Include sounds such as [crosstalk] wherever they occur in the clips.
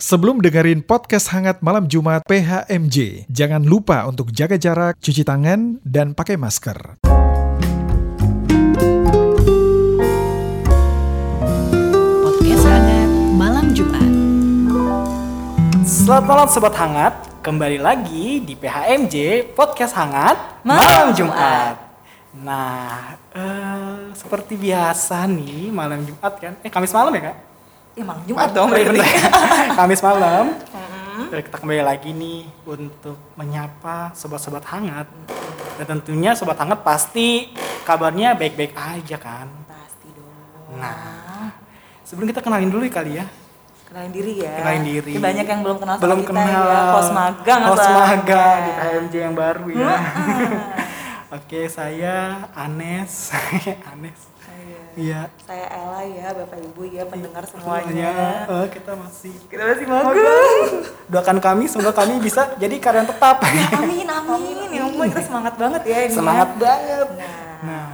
Sebelum dengerin podcast hangat malam Jumat PHMJ, jangan lupa untuk jaga jarak, cuci tangan, dan pakai masker. Podcast hangat malam Jumat. Selamat malam Sobat Hangat, kembali lagi di PHMJ Podcast Hangat Malam Jumat. Nah, eh, seperti biasa nih malam Jumat kan, eh Kamis malam ya kak? Ya malam Jumat dong berarti. [laughs] Kamis malam. Eh, Kita kembali lagi nih untuk menyapa sobat-sobat hangat. Dan tentunya sobat hangat pasti kabarnya baik-baik aja kan. Pasti dong. Nah, sebelum kita kenalin dulu ya kali ya. Kenalin diri ya. Kenalin diri. Ini banyak yang belum kenal sama belum kita kenal ya. Pos magang atau magang di KMJ yang baru ya [laughs] oke saya Anes [laughs] Anes Iya. iya Saya Ella ya, Bapak Ibu ya, pendengar semuanya semuanya. eh, kita masih Kita masih magang. [laughs] doakan kami semoga kami bisa jadi karyawan tetap [laughs] Amin, amin. Ya ampun, kita semangat banget ya ini. semangat ya. banget Nah. nah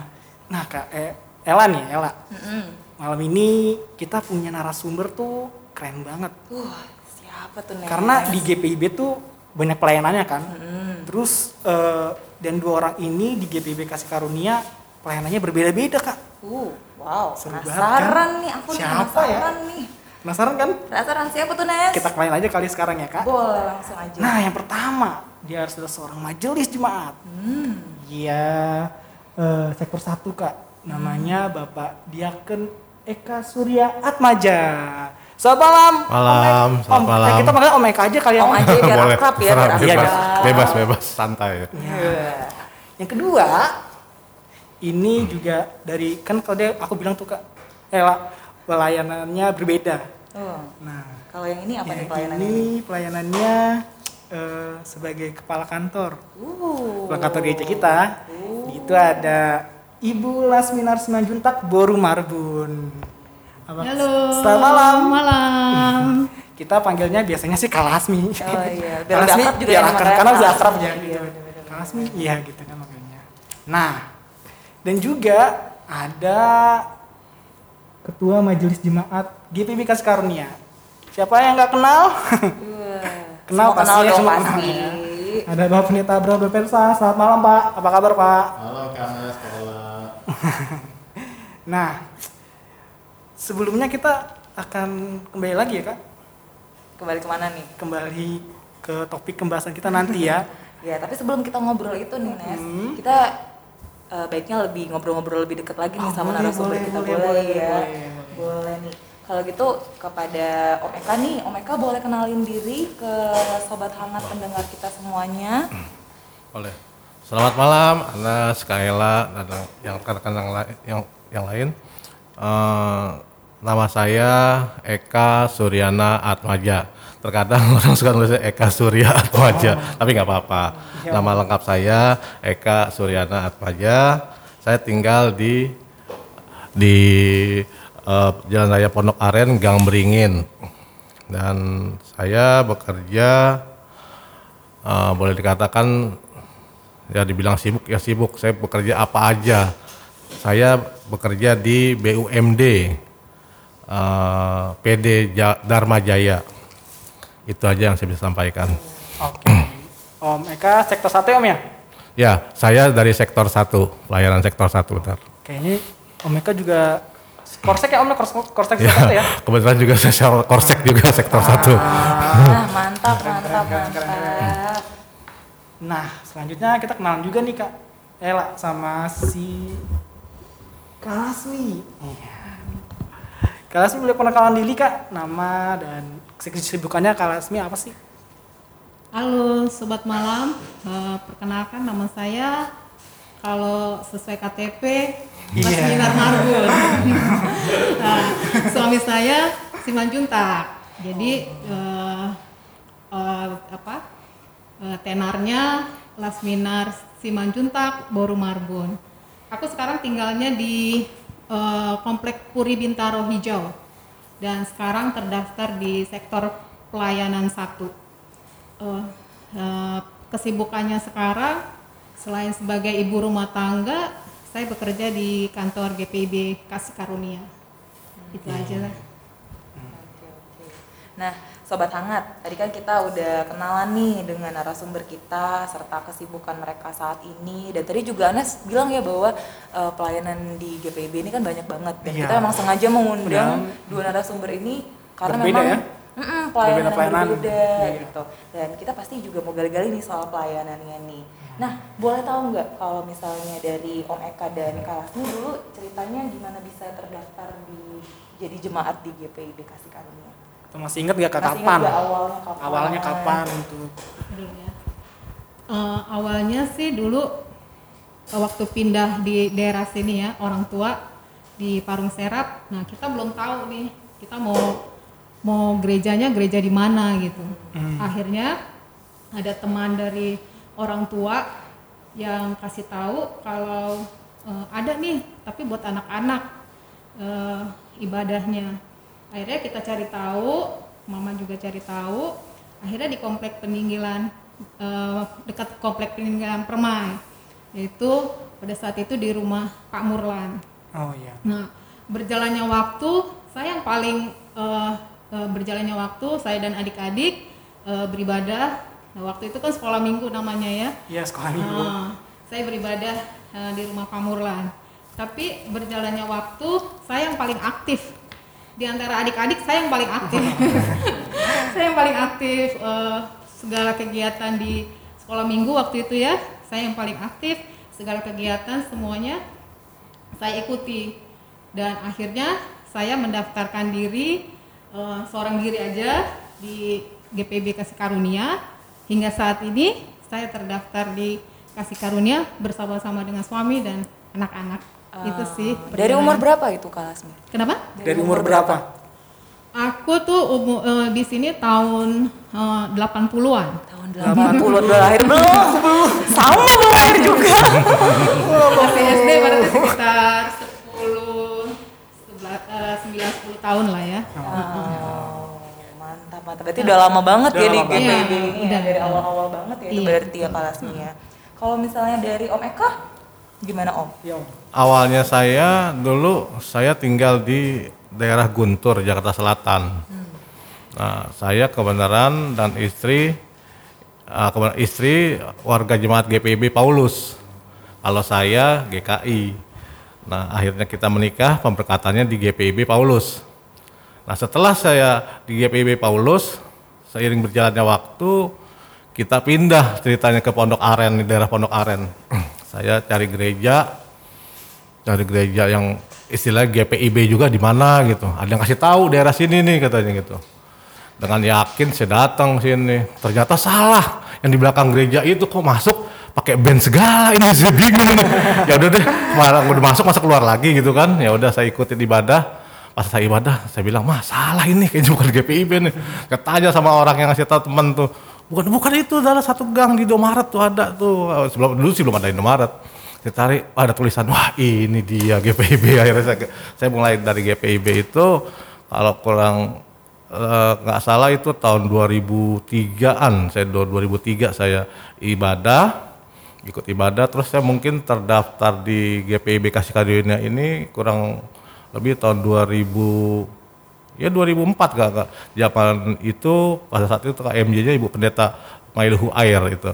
nah kak eh, Ella nih Ella Mm-mm. malam ini kita punya narasumber tuh keren banget Uh, siapa tuh Nes? karena di GPIB tuh banyak pelayanannya kan Mm-mm. Terus eh, dan dua orang ini di GPB Kasih Karunia pelayanannya berbeda-beda kak. Uh, wow. Seru banget, penasaran kan? nih, aku nih Siapa penasaran nih. Penasaran kan? Penasaran siapa tuh Nes? Kita kenalin aja kali sekarang ya kak. Boleh langsung aja. Nah yang pertama dia harus adalah seorang majelis jemaat. Hmm. Dia eh, sektor satu kak. Namanya Bapak Diaken Eka Surya Atmaja. Selamat malam. Malam, Om, selamat Om, malam. kita panggil Om Eka aja kali ya. Om aja biar Boleh, akrab ya, Iya, bebas, akrab. bebas, bebas, santai. Iya. Yang kedua, ini juga dari kan kalau dia aku bilang tuh kak, Ella pelayanannya berbeda. Oh. Nah, Kalau yang ini apa nih yang pelayanannya? ini pelayanannya eh, sebagai kepala kantor, Uh. kepala kantor gereja kita. Itu ada Ibu Lasminar Simanjuntak Boru Marbun. Apa- Halo. Selamat malam. Malam. [laughs] Kita panggilnya biasanya sih Kalasmi. Oh iya, [laughs] biar Kalasmi, juga biar ya, akrab, makanya karena udah Kalasmi. akrab ya. Iya, Gitu. Kalasmi, iya gitu kan makanya. Nah, dan juga ada Ketua Majelis Jemaat GPB Kasih Karunia. Siapa yang nggak kenal? Wah. [laughs] Kenal Semua kenal pastinya, dong semua pasti. kenal ya. ada Bapak Pendeta Abraham Bepersa. Selamat malam Pak. Apa kabar Pak? Halo, Kak sekolah. [laughs] Nah, sebelumnya kita akan kembali lagi ya Kak. Kembali ke mana nih? Kembali ke topik pembahasan kita nanti ya. [laughs] Ya, tapi sebelum kita ngobrol itu nih, Nes, Hmm. kita eh, baiknya lebih ngobrol-ngobrol lebih dekat lagi nih Oh, sama boleh, narasumber boleh, kita boleh, boleh, boleh, ya. boleh, Boleh nih. Kalau gitu kepada Om Eka nih, Om Eka boleh kenalin diri ke sobat hangat pendengar kita semuanya. [clears throat] Boleh. Selamat malam, Anas, Kaela, dan yang rekan-rekan yang, yang, yang lain. Eh, nama saya Eka Suryana Atmaja. Terkadang [laughs] orang suka nulisnya Eka Surya Atmaja, tapi nggak apa-apa. Nama lengkap saya Eka Suryana Atmaja. Saya tinggal di di eh, Jalan Raya Pondok Aren, Gang Beringin. Dan saya bekerja eh, boleh dikatakan ya dibilang sibuk ya sibuk. Saya bekerja apa aja. Saya bekerja di BUMD eh, PD Dharma Jaya. Itu aja yang saya bisa sampaikan. Oke. Om Eka sektor satu ya Om ya? Ya, saya dari sektor 1, pelayanan sektor 1 bentar. Kayaknya Om Eka juga korsek ya Om ya? Kors- korsek Ya, sektor satu ya? kebetulan juga saya korsek juga sektor 1. Nah, mantap, mantap, mantap. Nah, selanjutnya kita kenalan juga nih Kak Ella sama si Kalasmi. Iya. Kalasmi boleh perkenalan diri Kak, nama dan kesibukannya Kalasmi apa sih? Halo sobat malam. Eh, perkenalkan nama saya kalau sesuai KTP Mas Iya. Minar Marbun. [laughs] nah, suami saya Simanjuntak. Jadi eh, eh, apa? Eh, tenarnya Lasminar Simanjuntak Boru Marbun. Aku sekarang tinggalnya di eh, Komplek Puri Bintaro Hijau dan sekarang terdaftar di sektor pelayanan satu. Eh, eh, kesibukannya sekarang selain sebagai ibu rumah tangga, saya bekerja di kantor GPIB Kasih Karunia. Itu aja lah. Nah, Sobat Hangat, tadi kan kita udah kenalan nih dengan narasumber kita serta kesibukan mereka saat ini dan tadi juga Anas bilang ya bahwa eh, pelayanan di GPIB ini kan banyak banget dan Iya. kita memang sengaja mengundang Undang. dua narasumber ini karena Berbeda memang ya? Pelayanan Berbeda pelayanan. yang berbeda Iya. gitu dan kita pasti juga mau gali-gali nih soal pelayanannya nih nah boleh tahu nggak kalau misalnya dari Om Eka dan Kak Lasmi dulu ceritanya gimana bisa terdaftar di jadi jemaat di GPIB Kasih Karunia masih inget gak kak Masih ingat kapan? nggak awalnya kapan Awalnya kapan itu? dulu ya. Eh, awalnya sih dulu eh, waktu pindah di daerah sini ya orang tua di Parung Serap. Nah kita belum tahu nih kita mau mau gerejanya gereja di mana gitu. Akhirnya ada teman dari orang tua yang kasih tahu kalau eh, ada nih tapi buat anak-anak eh, ibadahnya. Akhirnya kita cari tahu, mama juga cari tahu. Akhirnya di komplek peninggalan eh, dekat komplek peninggalan Permai, yaitu pada saat itu di rumah Pak Murlan. Oh iya. Nah, berjalannya waktu, saya yang paling eh, eh, berjalannya waktu, saya dan adik-adik eh, beribadah. Nah, waktu itu kan sekolah minggu namanya ya. Iya sekolah minggu. Nah, saya beribadah eh, di rumah Pak Murlan. Tapi berjalannya waktu, saya yang paling aktif. Di antara adik-adik, saya yang paling aktif. [laughs] saya yang paling aktif eh, segala kegiatan di sekolah minggu waktu itu ya. Saya yang paling aktif segala kegiatan semuanya saya ikuti dan akhirnya saya mendaftarkan diri eh, seorang diri aja di GPB Kasih Karunia hingga saat ini saya terdaftar di Kasih Karunia bersama-sama dengan suami dan anak-anak itu sih dari umur berapa itu Kak Lasmi? kenapa Dari umur berapa? aku tuh umu- eh, di sini tahun eh, 80-an tahun 80 udah lahir belum? [laughs] sama belum lahir juga masih SD berarti sekitar 10 11 eh, 9 10 tahun lah ya Oh, mantap mantap. Berarti udah lama banget Udah ya di lama GPIB banget. ini ya, Udah. dari awal-awal banget ya itu Iya. berarti ya Kak Lasmi ya. Kalau misalnya dari Om Eka, gimana Om? Iya. Om. Awalnya saya dulu saya tinggal di daerah Guntur, Jakarta Selatan. Nah, saya kebenaran dan istri uh, kebenaran istri warga jemaat GPIB Paulus. Kalau saya GKI. Nah, akhirnya kita menikah, pemberkatannya di GPIB Paulus. Nah, setelah saya di GPIB Paulus, seiring berjalannya waktu, kita pindah ceritanya ke Pondok Aren di daerah Pondok Aren. Saya cari gereja, cari gereja yang istilah GPIB juga di mana gitu. Ada yang kasih tahu daerah sini nih katanya gitu. Dengan yakin saya datang sini, ternyata salah. Yang di belakang gereja itu kok masuk pakai band segala ini saya bingung ya udah deh, malah udah masuk masa keluar lagi gitu kan. Ya udah saya ikutin ibadah. Pas saya ibadah, saya bilang, "Mah, salah ini kayaknya bukan GPIB nih." Saya tanya sama orang yang ngasih tahu teman tuh, "Bukan bukan itu, adalah satu gang di Indomaret tuh ada tuh." Sebelum dulu sih belum ada Indomaret. Saya tarik ada tulisan wah ini dia [laughs] GPIB akhirnya saya, saya mulai dari GPIB itu kalau kurang eh, nggak salah itu tahun 2003an saya do- 2003 saya ibadah ikut ibadah. Terus saya mungkin terdaftar di GPIB Kasih Karunia ini kurang lebih tahun 2000 ya 2004 kak, kak. zaman itu pada saat itu KMJ-nya Ibu Pendeta Mailuhu Air itu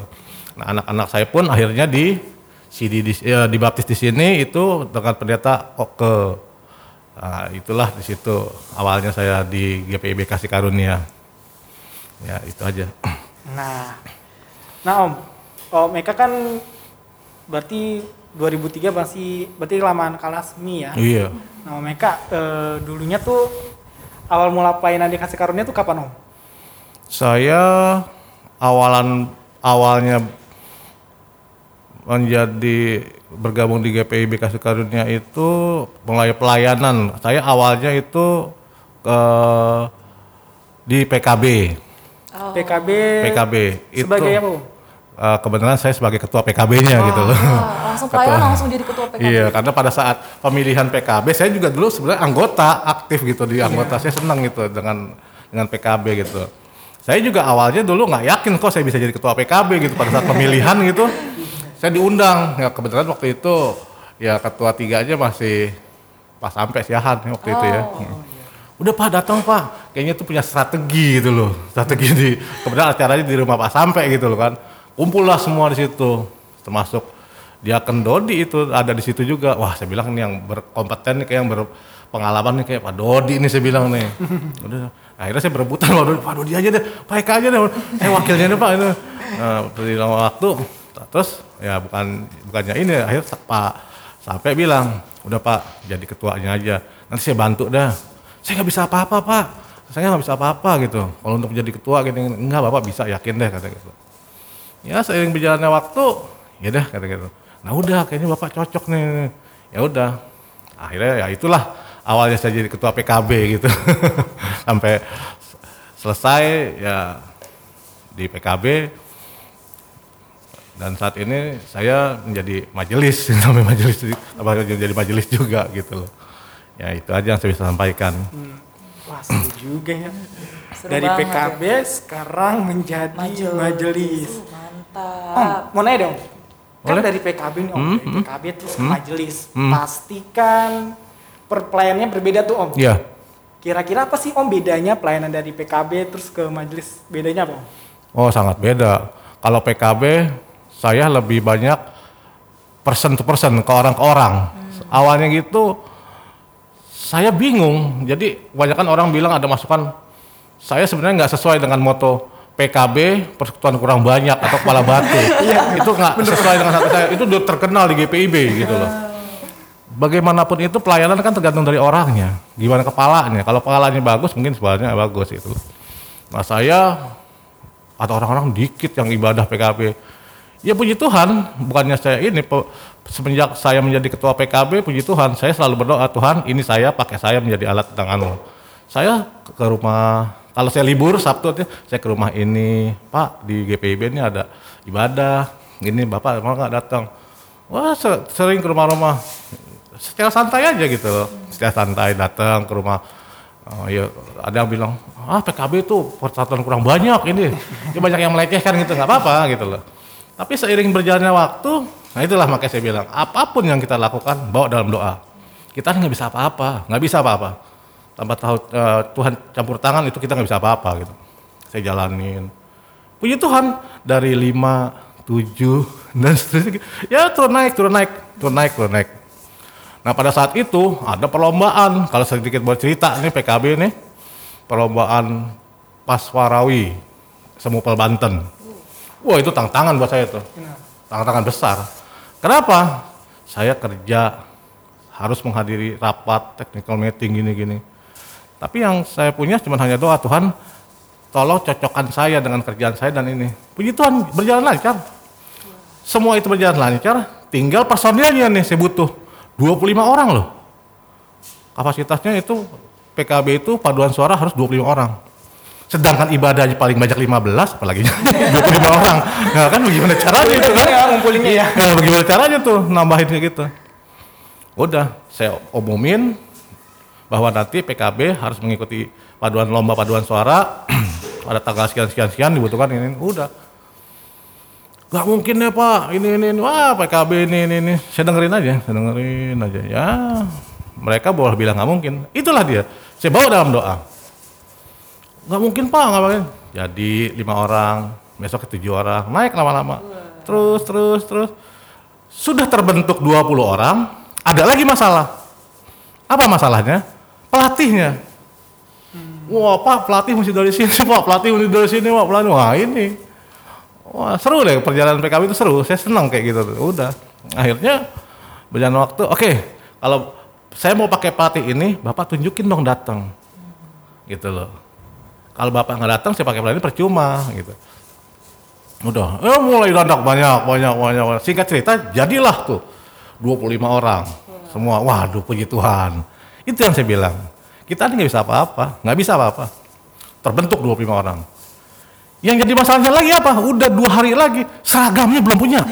nah anak-anak saya pun akhirnya di CD di, ya, dibaptis di sini itu dengan pendeta Oke. Nah, itulah di situ awalnya saya di GPIB Kasih Karunia. Ya, itu aja. Nah, nah Om, Om Eka kan berarti 2003 masih berarti lamaan Kalasmi ya. Iya. Nah Om Eka eh, dulunya tuh awal mula pelayanan di kasih karunia tuh kapan Om? Saya awalan awalnya menjadi bergabung di GPIB Kasih Karunia itu mulai pelayanan. Saya awalnya itu ke di PKB. PKB. PKB itu Sebagai apa? Om? eh, kebenaran saya sebagai ketua PKB-nya gitu loh. Ah, langsung pelayanan langsung jadi ketua PKB. Iya, karena pada saat pemilihan PKB saya juga dulu sebenarnya anggota aktif gitu di anggota. Saya senang gitu dengan dengan PKB gitu. Saya juga awalnya dulu nggak yakin kok saya bisa jadi ketua PKB gitu pada saat pemilihan [laughs] gitu. Saya diundang. Ya kebetulan waktu itu ya ketua tiga aja masih pas sampai siahan waktu itu ya. Oh, Hmm. udah pak datang pak kayaknya tuh punya strategi gitu loh strategi di kemudian acaranya di rumah pak sampai gitu loh kan kumpul lah semua di situ termasuk dia Dodi itu ada di situ juga. Wah saya bilang ini yang berkompeten nih kayak yang berpengalaman nih kayak Pak Dodi ini saya bilang nih. [laughs] Udah akhirnya saya berebutan Pak Dodi, Pak Dodi aja deh Pak Eka aja deh. Eh wakilnya nih Pak itu. Nah, waktu terus ya bukan bukannya ini akhirnya Pak sampai bilang udah Pak jadi ketuanya aja. Nanti saya bantu dah. Saya nggak bisa apa-apa Pak. Saya nggak bisa apa-apa gitu. Kalau untuk menjadi ketua gini enggak Bapak bisa yakin deh kata gitu ya seiring berjalannya waktu ya dah kata gitu. Nah udah kayaknya bapak cocok nih ya udah. Akhirnya ya itulah awalnya saya jadi ketua PKB gitu. [laughs] Sampai selesai ya di PKB dan saat ini saya menjadi majelis [laughs] namanya majelis apa jadi majelis juga gitu loh. Ya itu aja yang saya bisa sampaikan. Wah seru juga ya. Seru Dari PKB sekarang menjadi majelis. Mantap Om, mau nanya dong. Kan Boleh. dari PKB nih Om, Hmm, dari PKB terus ke Hmm. majelis. Hmm. Pastikan per pelayanannya berbeda tuh Om. Iya Kira-kira apa sih Om bedanya pelayanan dari PKB terus ke majelis? Bedanya apa Om? oh sangat beda kalau PKB saya lebih banyak person to person ke orang ke orang awalnya gitu saya bingung jadi kebanyakan orang bilang ada masukan saya sebenarnya nggak sesuai dengan moto PKB persekutuan kurang banyak atau kepala batu. [laughs] Itu nggak sesuai dengan hati saya. Itu udah terkenal di GPIB gitu loh. Bagaimanapun itu pelayanan kan tergantung dari orangnya. Gimana kepalanya. Kalau kepalanya bagus mungkin sebenarnya bagus itu nah saya atau orang-orang dikit yang ibadah PKB ya puji Tuhan bukannya saya ini semenjak saya menjadi ketua PKB puji Tuhan saya selalu berdoa Tuhan ini saya pakai saya menjadi alat tanganmu saya ke rumah kalau saya libur Sabtu tuh, saya ke rumah ini Pak di GPIB ini ada ibadah. Ini Bapak mau nggak datang? Wah se- sering ke rumah-rumah. Secara santai aja gitu loh. Secara santai datang ke rumah. Oh, iya, ada yang bilang, ah PKB itu persatuan kurang banyak ini, ya banyak yang melecehkan gitu, nggak apa-apa gitu loh. Tapi seiring berjalannya waktu, nah itulah makanya saya bilang, apa pun yang kita lakukan, bawa dalam doa. Kita nggak bisa apa-apa, nggak bisa apa-apa. Tanpa tahu eh, Tuhan campur tangan itu kita nggak bisa apa-apa gitu. Saya jalanin. Puji Tuhan dari 5, 7 [laughs] dan seterusnya. Ya turun naik, turun naik, turun naik, turun naik. Nah pada saat itu ada perlombaan, kalau sedikit buat cerita nih PKB nih, perlombaan Paswarawi, Semupel Banten. Wah itu tantangan buat saya tuh, tantangan besar. Kenapa? Saya kerja harus menghadiri rapat, technical meeting gini-gini. Tapi yang saya punya cuma hanya doa Tuhan, tolong cocokkan saya dengan kerjaan saya dan ini. Puji Tuhan berjalan lancar. Semua itu berjalan lancar, tinggal personilnya nih saya butuh 25 orang loh. Kapasitasnya itu PKB itu paduan suara harus 25 orang. Sedangkan ibadahnya paling banyak 15, apalagi [laughs] 25 orang. Nah, kan bagaimana caranya itu kan? Ya, ngumpulinnya ya. Ya, bagaimana caranya tuh nambahin kayak gitu. Udah, saya umumin bahwa nanti PKB harus mengikuti paduan lomba paduan suara [clears throat] pada tanggal sekian sekian sekian dibutuhkan ini udah Gak mungkin ya Pak, ini ini, ini. wah PKB ini ini ini. Saya dengerin aja, saya dengerin aja. Ya, mereka boleh bilang nggak mungkin. Itulah dia. Saya bawa dalam doa. Gak mungkin Pak, nggak mungkin. Jadi lima orang, besok ke tujuh orang, naik lama-lama. Terus, terus, terus. Sudah terbentuk 20 orang, ada lagi masalah. Apa masalahnya? Pelatihnya. Wah Pak, pelatih mesti dari sini Pak, pelatih mesti dari sini Pak, pelatih. Wah ini. Wah seru deh perjalanan PKB itu seru, saya senang kayak gitu. Udah, akhirnya berjalan waktu. Oke, kalau saya mau pakai pelatih ini, bapak tunjukin dong datang, gitu loh. Kalau bapak nggak datang, saya pakai pelatih percuma, gitu. Udah, eh mulai dadak banyak, banyak, banyak, banyak. Singkat cerita, jadilah tuh 25 orang. Semua, waduh puji Tuhan. Itu yang saya bilang. Kita ini nggak bisa apa-apa, nggak bisa apa-apa. Terbentuk 25 orang. Yang jadi masalahnya lagi apa? Udah dua hari lagi, seragamnya belum punya.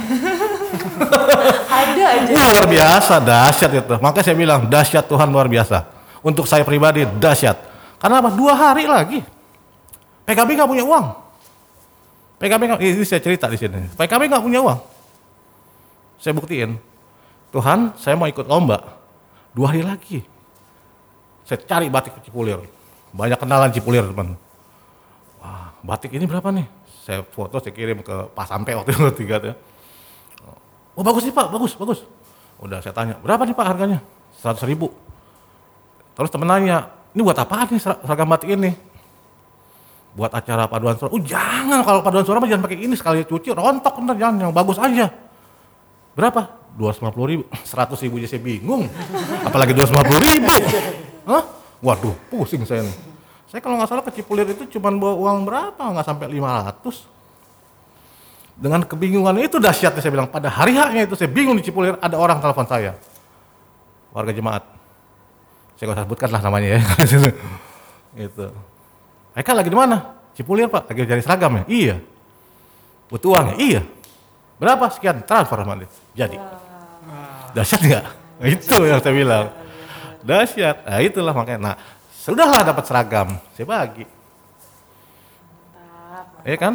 ada aja Luar biasa, dahsyat itu. Makanya saya bilang, dahsyat Tuhan luar biasa. Untuk saya pribadi, dahsyat. Karena apa? Dua hari lagi. PKB nggak punya uang. PKB nggak, ini saya cerita di sini. PKB nggak punya uang. Saya buktiin. Tuhan, saya mau ikut lomba. Dua hari lagi. Saya cari batik Cipulir. banyak kenalan Cipulir teman. Wah, batik ini berapa nih? Saya foto, saya kirim ke Pak Sampai waktu itu [laughs] tiga tuh. Oh bagus nih Pak, bagus, bagus. Udah saya tanya, berapa nih Pak harganya? 100 ribu. Terus temen nanya, ini buat apaan nih ser- seragam batik ini? Buat acara paduan suara. Oh jangan, kalau paduan suara mah jangan pakai ini sekali cuci rontok ntar jangan, yang bagus aja. Berapa? 250 ribu, [laughs] 100 ribu aja saya bingung. Apalagi 250 ribu. Hah? Waduh, pusing saya nih. Saya kalau nggak salah ke Cipulir itu cuma bawa uang berapa? Nggak sampai 500. Dengan kebingungan itu dahsyatnya saya bilang, pada hari haknya itu saya bingung di Cipulir ada orang telepon saya. Warga jemaat. Saya nggak sebutkan lah namanya ya. [laughs] itu. Eka lagi di mana? Cipulir pak, lagi cari seragam ya? Iya. Butuh uang ya? Iya. Berapa? Sekian, transfer sama dia. Jadi. Dahsyat nggak? Nah, itu yang saya bilang. Dahsyat. Nah itulah makanya. Nah, sudahlah dapat seragam, saya bagi. Iya kan?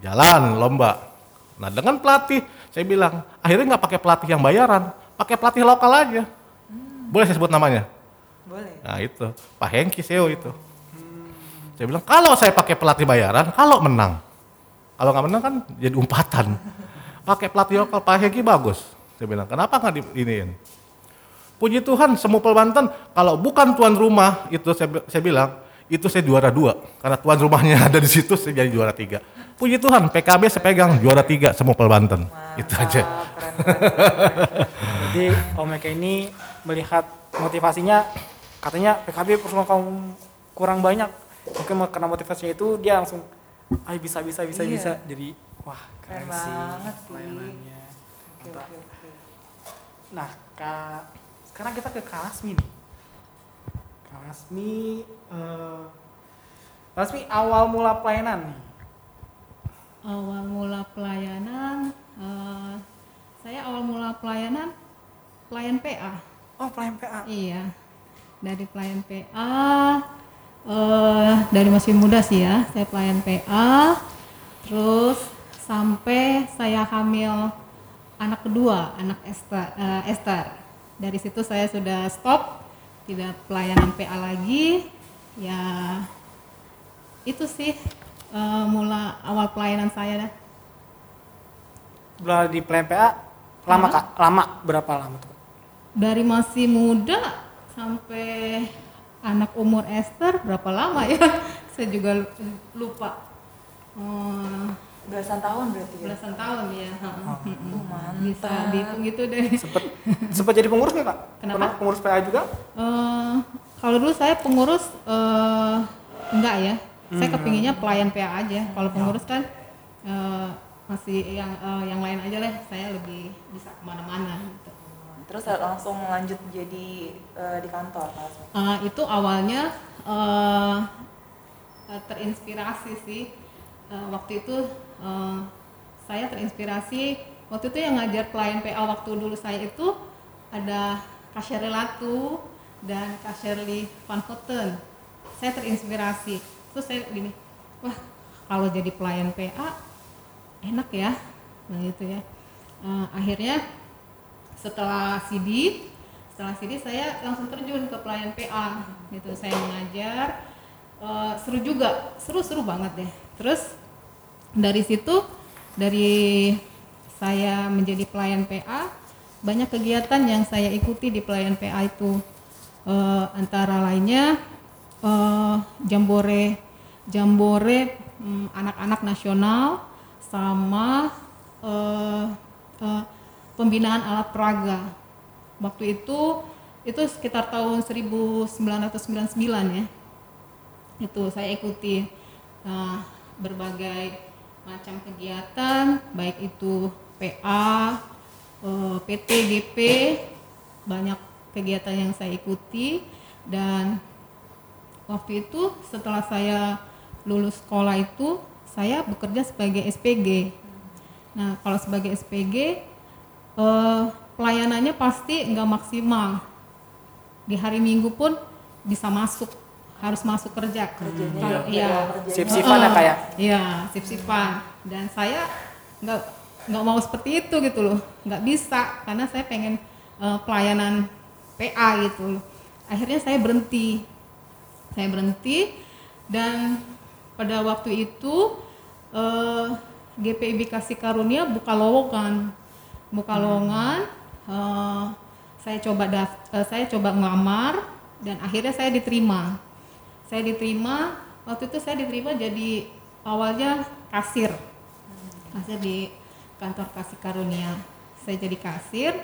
Jalan lomba. Nah dengan pelatih, saya bilang akhirnya nggak pakai pelatih yang bayaran, pakai pelatih lokal aja. Boleh saya sebut namanya? Boleh. Nah itu Pak Hengki Seo itu. Saya bilang kalau saya pakai pelatih bayaran, kalau menang, kalau nggak menang kan jadi umpatan. [laughs] Pakai pelatih lokal Pak Hengki bagus. Saya bilang kenapa nggak di iniin? Puji Tuhan Semupel Banten kalau bukan tuan rumah itu saya, saya bilang itu saya juara dua karena tuan rumahnya [laughs] ada di situ saya jadi juara tiga. Puji Tuhan PKB saya pegang juara tiga Semupel Banten. Itu aja. Keren, keren, keren. Jadi Om Eka ini melihat motivasinya katanya PKB personal kaum kurang banyak. Mungkin karena motivasinya itu dia langsung ay bisa bisa bisa Iya. bisa. Jadi wah keren, Keren sih banget sih. pelayanannya. Oke, Mantap. oke, oke. Nah, Kak, sekarang kita ke Kak Lasmi nih. Kak Lasmi, eh, Kak Lasmi awal mula pelayanan nih. awal mula pelayanan eh, saya awal mula pelayanan pelayan PA Oh, pelayan PA. iya dari pelayan PA eh, dari masih muda sih ya saya pelayan PA terus sampai saya hamil anak kedua anak Esther, eh, Esther dari situ saya sudah stop tidak pelayanan PA lagi. Ya itu sih eh, mula awal pelayanan saya dah. Udah di pelayan PA lama Kak? Lama berapa lama tuh? dari masih muda sampai anak umur Esther berapa lama ya? [laughs] Saya juga lu- lupa. Eh, Belasan tahun berarti ya? belasan tahun ya Oh, [laughs] bisa mantap. dihitung gitu deh Sempet, sempet jadi pengurus nggak Kak? Kenapa? Pernah pengurus PA juga? Eh, kalau dulu saya pengurus eh, enggak ya saya kepinginnya pelayan PA aja kalau pengurus kan eh, masih yang eh, yang lain aja lah saya lebih bisa ke mana-mana gitu. Terus langsung lanjut jadi eh, di kantor Pak? Uh, itu awalnya uh, uh, terinspirasi sih Uh, waktu itu uh, saya terinspirasi waktu itu yang ngajar pelayan PA waktu dulu saya itu ada Shirley Latu dan Kak Shirley Van Houten. Saya terinspirasi. Terus saya gini wah kalau jadi pelayan PA enak ya. Nah gitu ya. Uh, akhirnya setelah CD setelah CD saya langsung terjun ke pelayan PA gitu. Saya mengajar Eh, seru juga. Seru seru banget deh. Terus dari situ dari saya menjadi pelayan PA banyak kegiatan yang saya ikuti di pelayan PA itu. Eh, antara lainnya eh, jambore jambore mm, anak-anak nasional sama eh, eh, pembinaan alat peraga. Waktu itu itu sekitar tahun 1999 ya. Itu saya ikuti eh, berbagai macam kegiatan baik itu PA, eh, PT, GP banyak kegiatan yang saya ikuti dan waktu itu setelah saya lulus sekolah itu saya bekerja sebagai SPG. Nah kalau sebagai SPG eh, pelayanannya pasti nggak maksimal. Di hari Minggu pun bisa masuk, harus masuk kerja. Kerjanya Kalau ya, iya, kerjanya. Sip-sipan ya, Kak, ya? Iya, sip-sipan. Dan saya nggak nggak mau seperti itu gitu loh, nggak bisa karena saya pengen eh, pelayanan PA gitu loh. Akhirnya saya berhenti. saya berhenti dan pada waktu itu eh, GPIB Kasih Karunia buka lowongan buka lowongan eh, saya coba daft- eh, saya coba ngelamar dan akhirnya saya diterima saya diterima waktu itu saya diterima jadi awalnya kasir. Kasir di kantor kasih karunia. Saya jadi kasir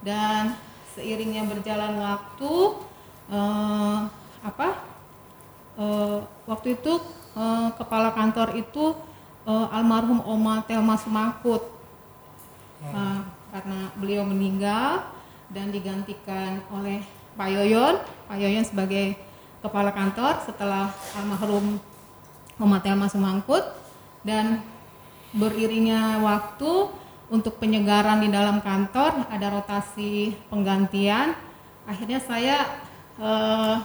dan seiringnya berjalan waktu eh, apa eh, waktu itu eh, kepala kantor itu eh, almarhum Oma Telma Sumakut. Nah, karena beliau meninggal dan digantikan oleh Pak Yoyon, Pak Yoyon sebagai kepala kantor setelah almarhum Muhammad Telma Sumangkut dan beriringnya waktu untuk penyegaran di dalam kantor ada rotasi penggantian. Akhirnya saya eh,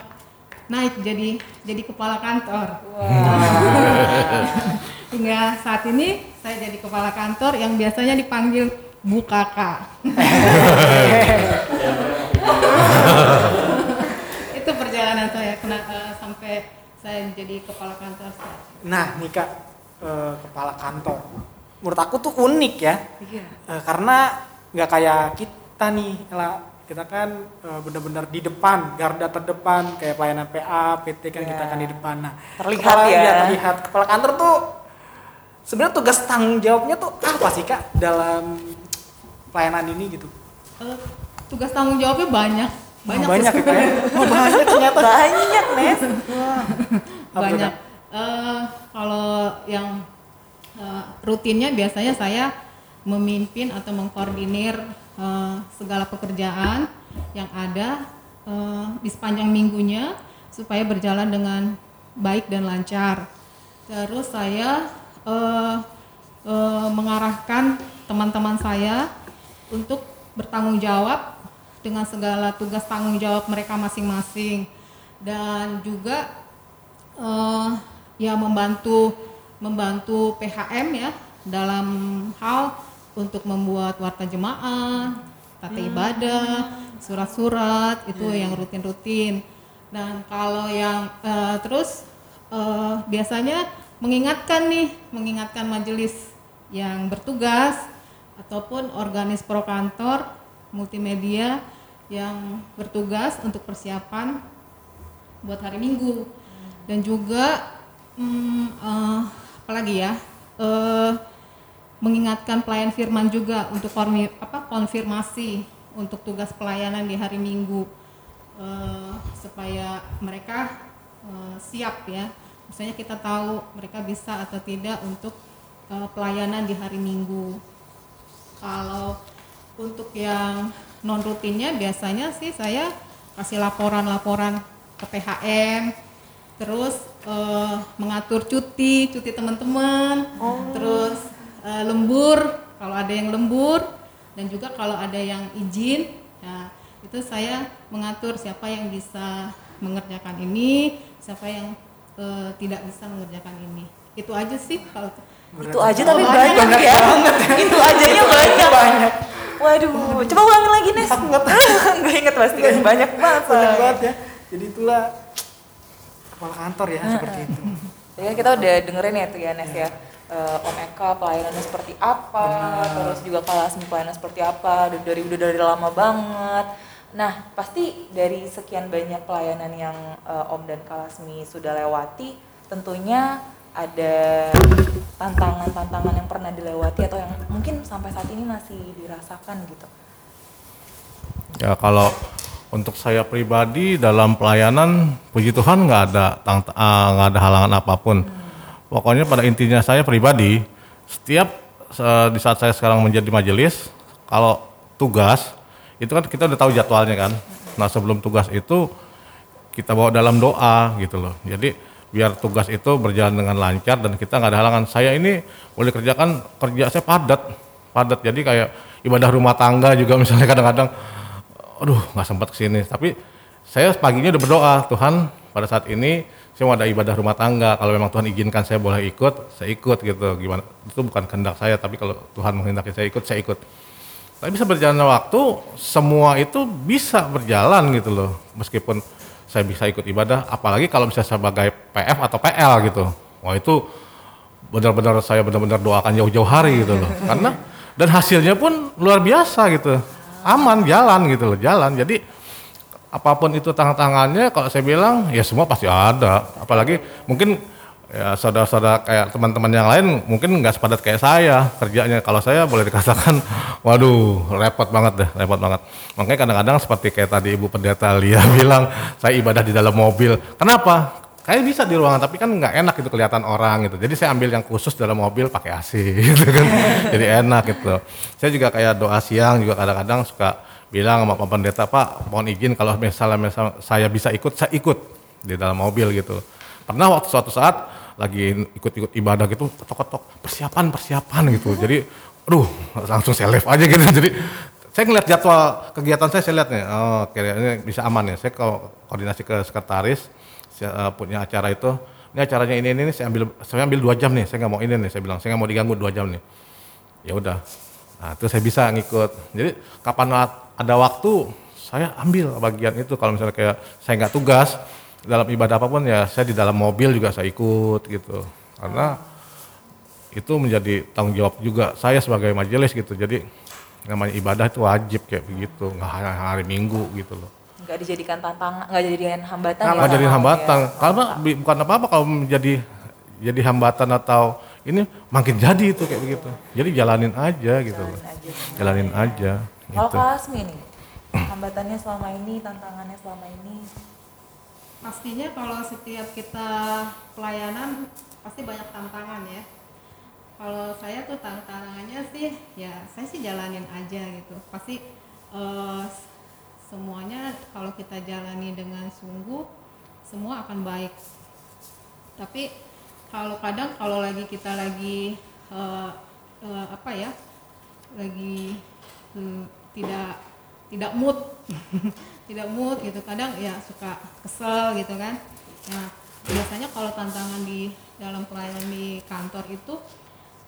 naik jadi jadi kepala kantor. [laughs] Hingga saat ini saya jadi kepala kantor yang biasanya dipanggil Bu Kakak [laughs] kenapa sampai saya jadi kepala kantor saya. Nah, nih Kak, eh, kepala kantor. Menurut aku tuh unik ya. Iya. Eh, karena nggak kayak kita nih, lah kita kan eh, benar-benar di depan, garda terdepan kayak pelayanan PA, PT kan Iya. kita kan di depan. Nah, Terlihat kepala- ya. iya, terlihat kepala kantor tuh sebenarnya tugas tanggung jawabnya tuh apa sih Kak dalam pelayanan ini gitu? Eh, tugas tanggung jawabnya banyak banyak, Oh, banyak [laughs] ya. Oh, banyak ternyata. Banyak. Apa tuh, banyak? Eh, kalau yang eh, rutinnya biasanya saya memimpin atau mengkoordinir eh, segala pekerjaan yang ada eh, di sepanjang minggunya supaya berjalan dengan baik dan lancar. Terus saya eh, eh, mengarahkan teman-teman saya untuk bertanggung jawab dengan segala tugas tanggung jawab mereka masing-masing. Dan juga eh, ya membantu membantu PHM ya dalam hal untuk membuat warta jemaah, tata ibadah, surat-surat itu yang rutin-rutin. Dan kalau yang eh, terus eh, biasanya mengingatkan nih, mengingatkan majelis yang bertugas ataupun organis pro kantor multimedia yang bertugas untuk persiapan buat hari Minggu. Dan juga hmm, eh, apalagi ya eh, mengingatkan pelayan firman juga untuk konfi- apa konfirmasi untuk tugas pelayanan di hari Minggu eh, supaya mereka eh, siap ya. Misalnya kita tahu mereka bisa atau tidak untuk eh, pelayanan di hari Minggu. Kalau untuk yang non rutinnya biasanya sih saya kasih laporan-laporan ke PHM, terus eh, mengatur cuti, cuti teman-teman, terus eh, lembur kalau ada yang lembur dan juga kalau ada yang izin, ya itu saya mengatur siapa yang bisa mengerjakan ini, siapa yang eh, tidak bisa mengerjakan ini. Itu aja sih kalau Itu aja tapi Banyak banyak, ya. Itu ajanya [laughs] banyak. Waduh, coba ulangin lagi Nes. Enggak [laughs] inget pasti kan banyak banget. Banyak banget ya. Jadi itulah kepala kantor ya seperti itu. Jadi kan kita udah dengerin ya tuh ya Nes ya. Eh, Om Eka pelayanannya seperti apa, terus juga Kalasmi pelayanan seperti apa, udah dari udah dari lama banget. Nah, pasti dari sekian banyak pelayanan yang eh, Om dan Kalasmi sudah lewati, tentunya ada tantangan-tantangan yang pernah dilewati atau yang mungkin sampai saat ini masih dirasakan gitu. Ya kalau untuk saya pribadi dalam pelayanan, puji Tuhan nggak ada ah, nggak ada halangan apa pun. Pokoknya pada intinya saya pribadi, setiap eh, di saat saya sekarang menjadi majelis, kalau tugas itu kan kita udah tahu jadwalnya kan. Nah sebelum tugas itu kita bawa dalam doa gitu loh. Jadi biar tugas itu berjalan dengan lancar dan kita nggak ada halangan. Saya ini boleh kerjakan kerja saya padat, padat. Jadi kayak ibadah rumah tangga juga [laughs] misalnya kadang-kadang, aduh nggak sempat ke sini. Tapi saya paginya udah berdoa Tuhan pada saat ini saya mau ada ibadah rumah tangga. Kalau memang Tuhan izinkan saya boleh ikut, saya ikut gitu. Gimana? Itu bukan kehendak saya, tapi kalau Tuhan menghendaki saya ikut, saya ikut. Tapi bisa berjalannya waktu, semua itu bisa berjalan gitu loh. Meskipun saya bisa ikut ibadah apalagi kalau bisa sebagai PF atau PL gitu. Wah itu benar-benar saya benar-benar doakan jauh-jauh hari gitu loh. [laughs] Karena dan hasilnya pun luar biasa gitu. Aman jalan gitu loh jalan. Jadi apa pun itu tangan-tangannya kalau saya bilang ya semua pasti ada. Apalagi mungkin ya saudara-saudara kayak teman-teman yang lain mungkin nggak sepadat kayak saya kerjanya. Kalau saya boleh dikatakan [laughs] waduh repot banget deh repot banget. Makanya kadang-kadang seperti kayak tadi ibu pendeta Lia [laughs] bilang saya ibadah di dalam mobil. Kenapa? Kayak bisa di ruangan tapi kan nggak enak itu kelihatan orang gitu. Jadi saya ambil yang khusus dalam mobil pakai AC [laughs] gitu kan. Jadi enak gitu. Saya juga kayak doa siang juga kadang-kadang suka bilang sama Pak Pendeta Pak mohon izin kalau misalnya, misalnya saya bisa ikut saya ikut di dalam mobil gitu. Pernah waktu suatu saat lagi ikut-ikut ibadah gitu ketok-ketok persiapan persiapan gitu. Jadi aduh langsung saya live aja gitu. [laughs] Jadi saya ngeliat jadwal kegiatan saya saya lihat nih oh kayaknya bisa aman ya. Saya koordinasi ke sekretaris saya, uh, punya acara itu ini acaranya ini ini, ini saya ambil saya ambil dua jam nih saya nggak mau ini nih saya bilang saya nggak mau diganggu dua jam nih. Ya udah. Nah itu saya bisa ngikut. Jadi kapan ada waktu saya ambil bagian itu. Kalau misalnya kayak saya nggak tugas dalam ibadah apa pun ya saya di dalam mobil juga saya ikut gitu. Karena itu menjadi tanggung jawab juga saya sebagai majelis gitu. Jadi namanya ibadah itu wajib kayak begitu nggak hanya hari minggu gitu loh. Nggak dijadikan tantangan nggak dijadikan hambatan nggak ya, jadi sama hambatan. Ya. karena bukan apa apa kalau menjadi jadi hambatan atau ini makin jadi itu kayak begitu. Jadi jalanin aja gitu loh. Jalanin aja. jalanin aja kalau gitu. Kak Asmi nih hambatannya selama ini tantangannya selama ini pastinya kalau setiap kita pelayanan pasti banyak tantangan ya. Kalau saya tuh tantangannya sih ya saya sih jalanin aja gitu. Pasti eh, semuanya kalau kita jalani dengan sungguh semua akan baik. Tapi kalau kadang kalau lagi kita lagi eh, eh, apa ya lagi hmm, tidak tidak mood tidak mood gitu. Kadang ya suka kesel gitu kan. Nah biasanya kalau tantangan di dalam pelayanan di kantor itu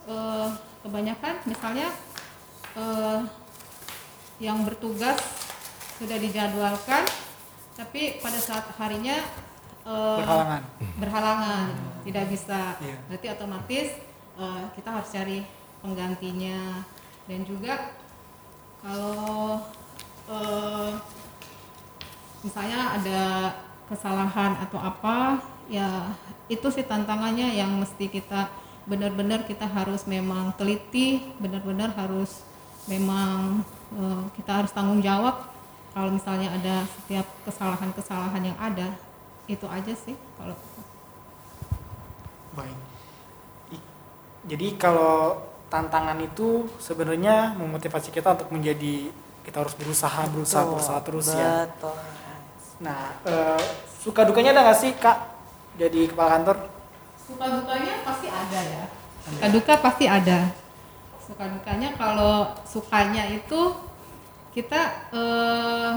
eh, kebanyakan misalnya eh, yang bertugas sudah dijadwalkan tapi pada saat harinya eh, berhalangan. berhalangan tidak bisa. Iya. berarti otomatis eh, kita harus cari penggantinya. Dan juga kalau eh, misalnya ada kesalahan atau apa ya itu sih tantangannya yang mesti kita benar-benar kita harus memang teliti benar-benar harus memang eh, kita harus tanggung jawab. Kalau misalnya ada setiap kesalahan-kesalahan yang ada itu aja sih kalau baik. Jadi kalau tantangan itu sebenarnya memotivasi kita untuk menjadi kita harus berusaha berusaha Betul, berusaha terus ya. Betul nah eh, suka dukanya ada nggak sih kak? Jadi kepala kantor? Suka dukanya pasti ada ya. Suka duka pasti ada. Suka dukanya kalau sukanya itu kita eh,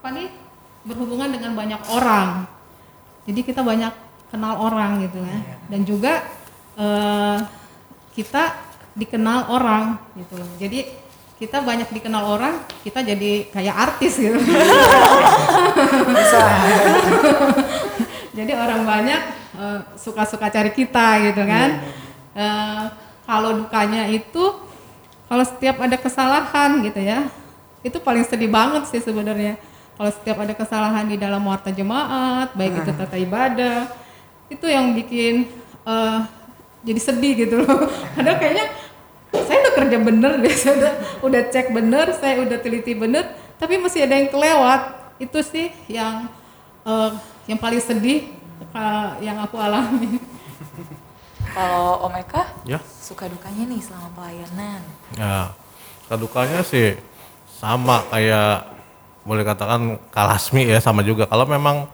apa nih berhubungan dengan banyak orang. Jadi kita banyak kenal orang gitu ya. Dan juga eh, kita dikenal orang gitu. Jadi kita banyak dikenal orang kita jadi kayak artis gitu. Jadi orang banyak eh, suka-suka cari kita gitu kan. Eh, kalau dukanya itu kalau setiap ada kesalahan gitu ya itu paling sedih banget sih sebenarnya. Kalau setiap ada kesalahan di dalam warta jemaat baik itu tata ibadah itu yang bikin eh, jadi sedih gitu loh. [laughs] Padahal kayaknya kerja bener [laughs] deh saya udah udah cek bener saya udah teliti bener tapi masih ada yang kelewat itu sih yang eh, yang paling sedih eh, yang aku alami [laughs] kalau Om Eka ya suka dukanya nih selama pelayanan Ya, kedukanya sih sama kayak boleh katakan kalasmi ya sama juga. Kalau memang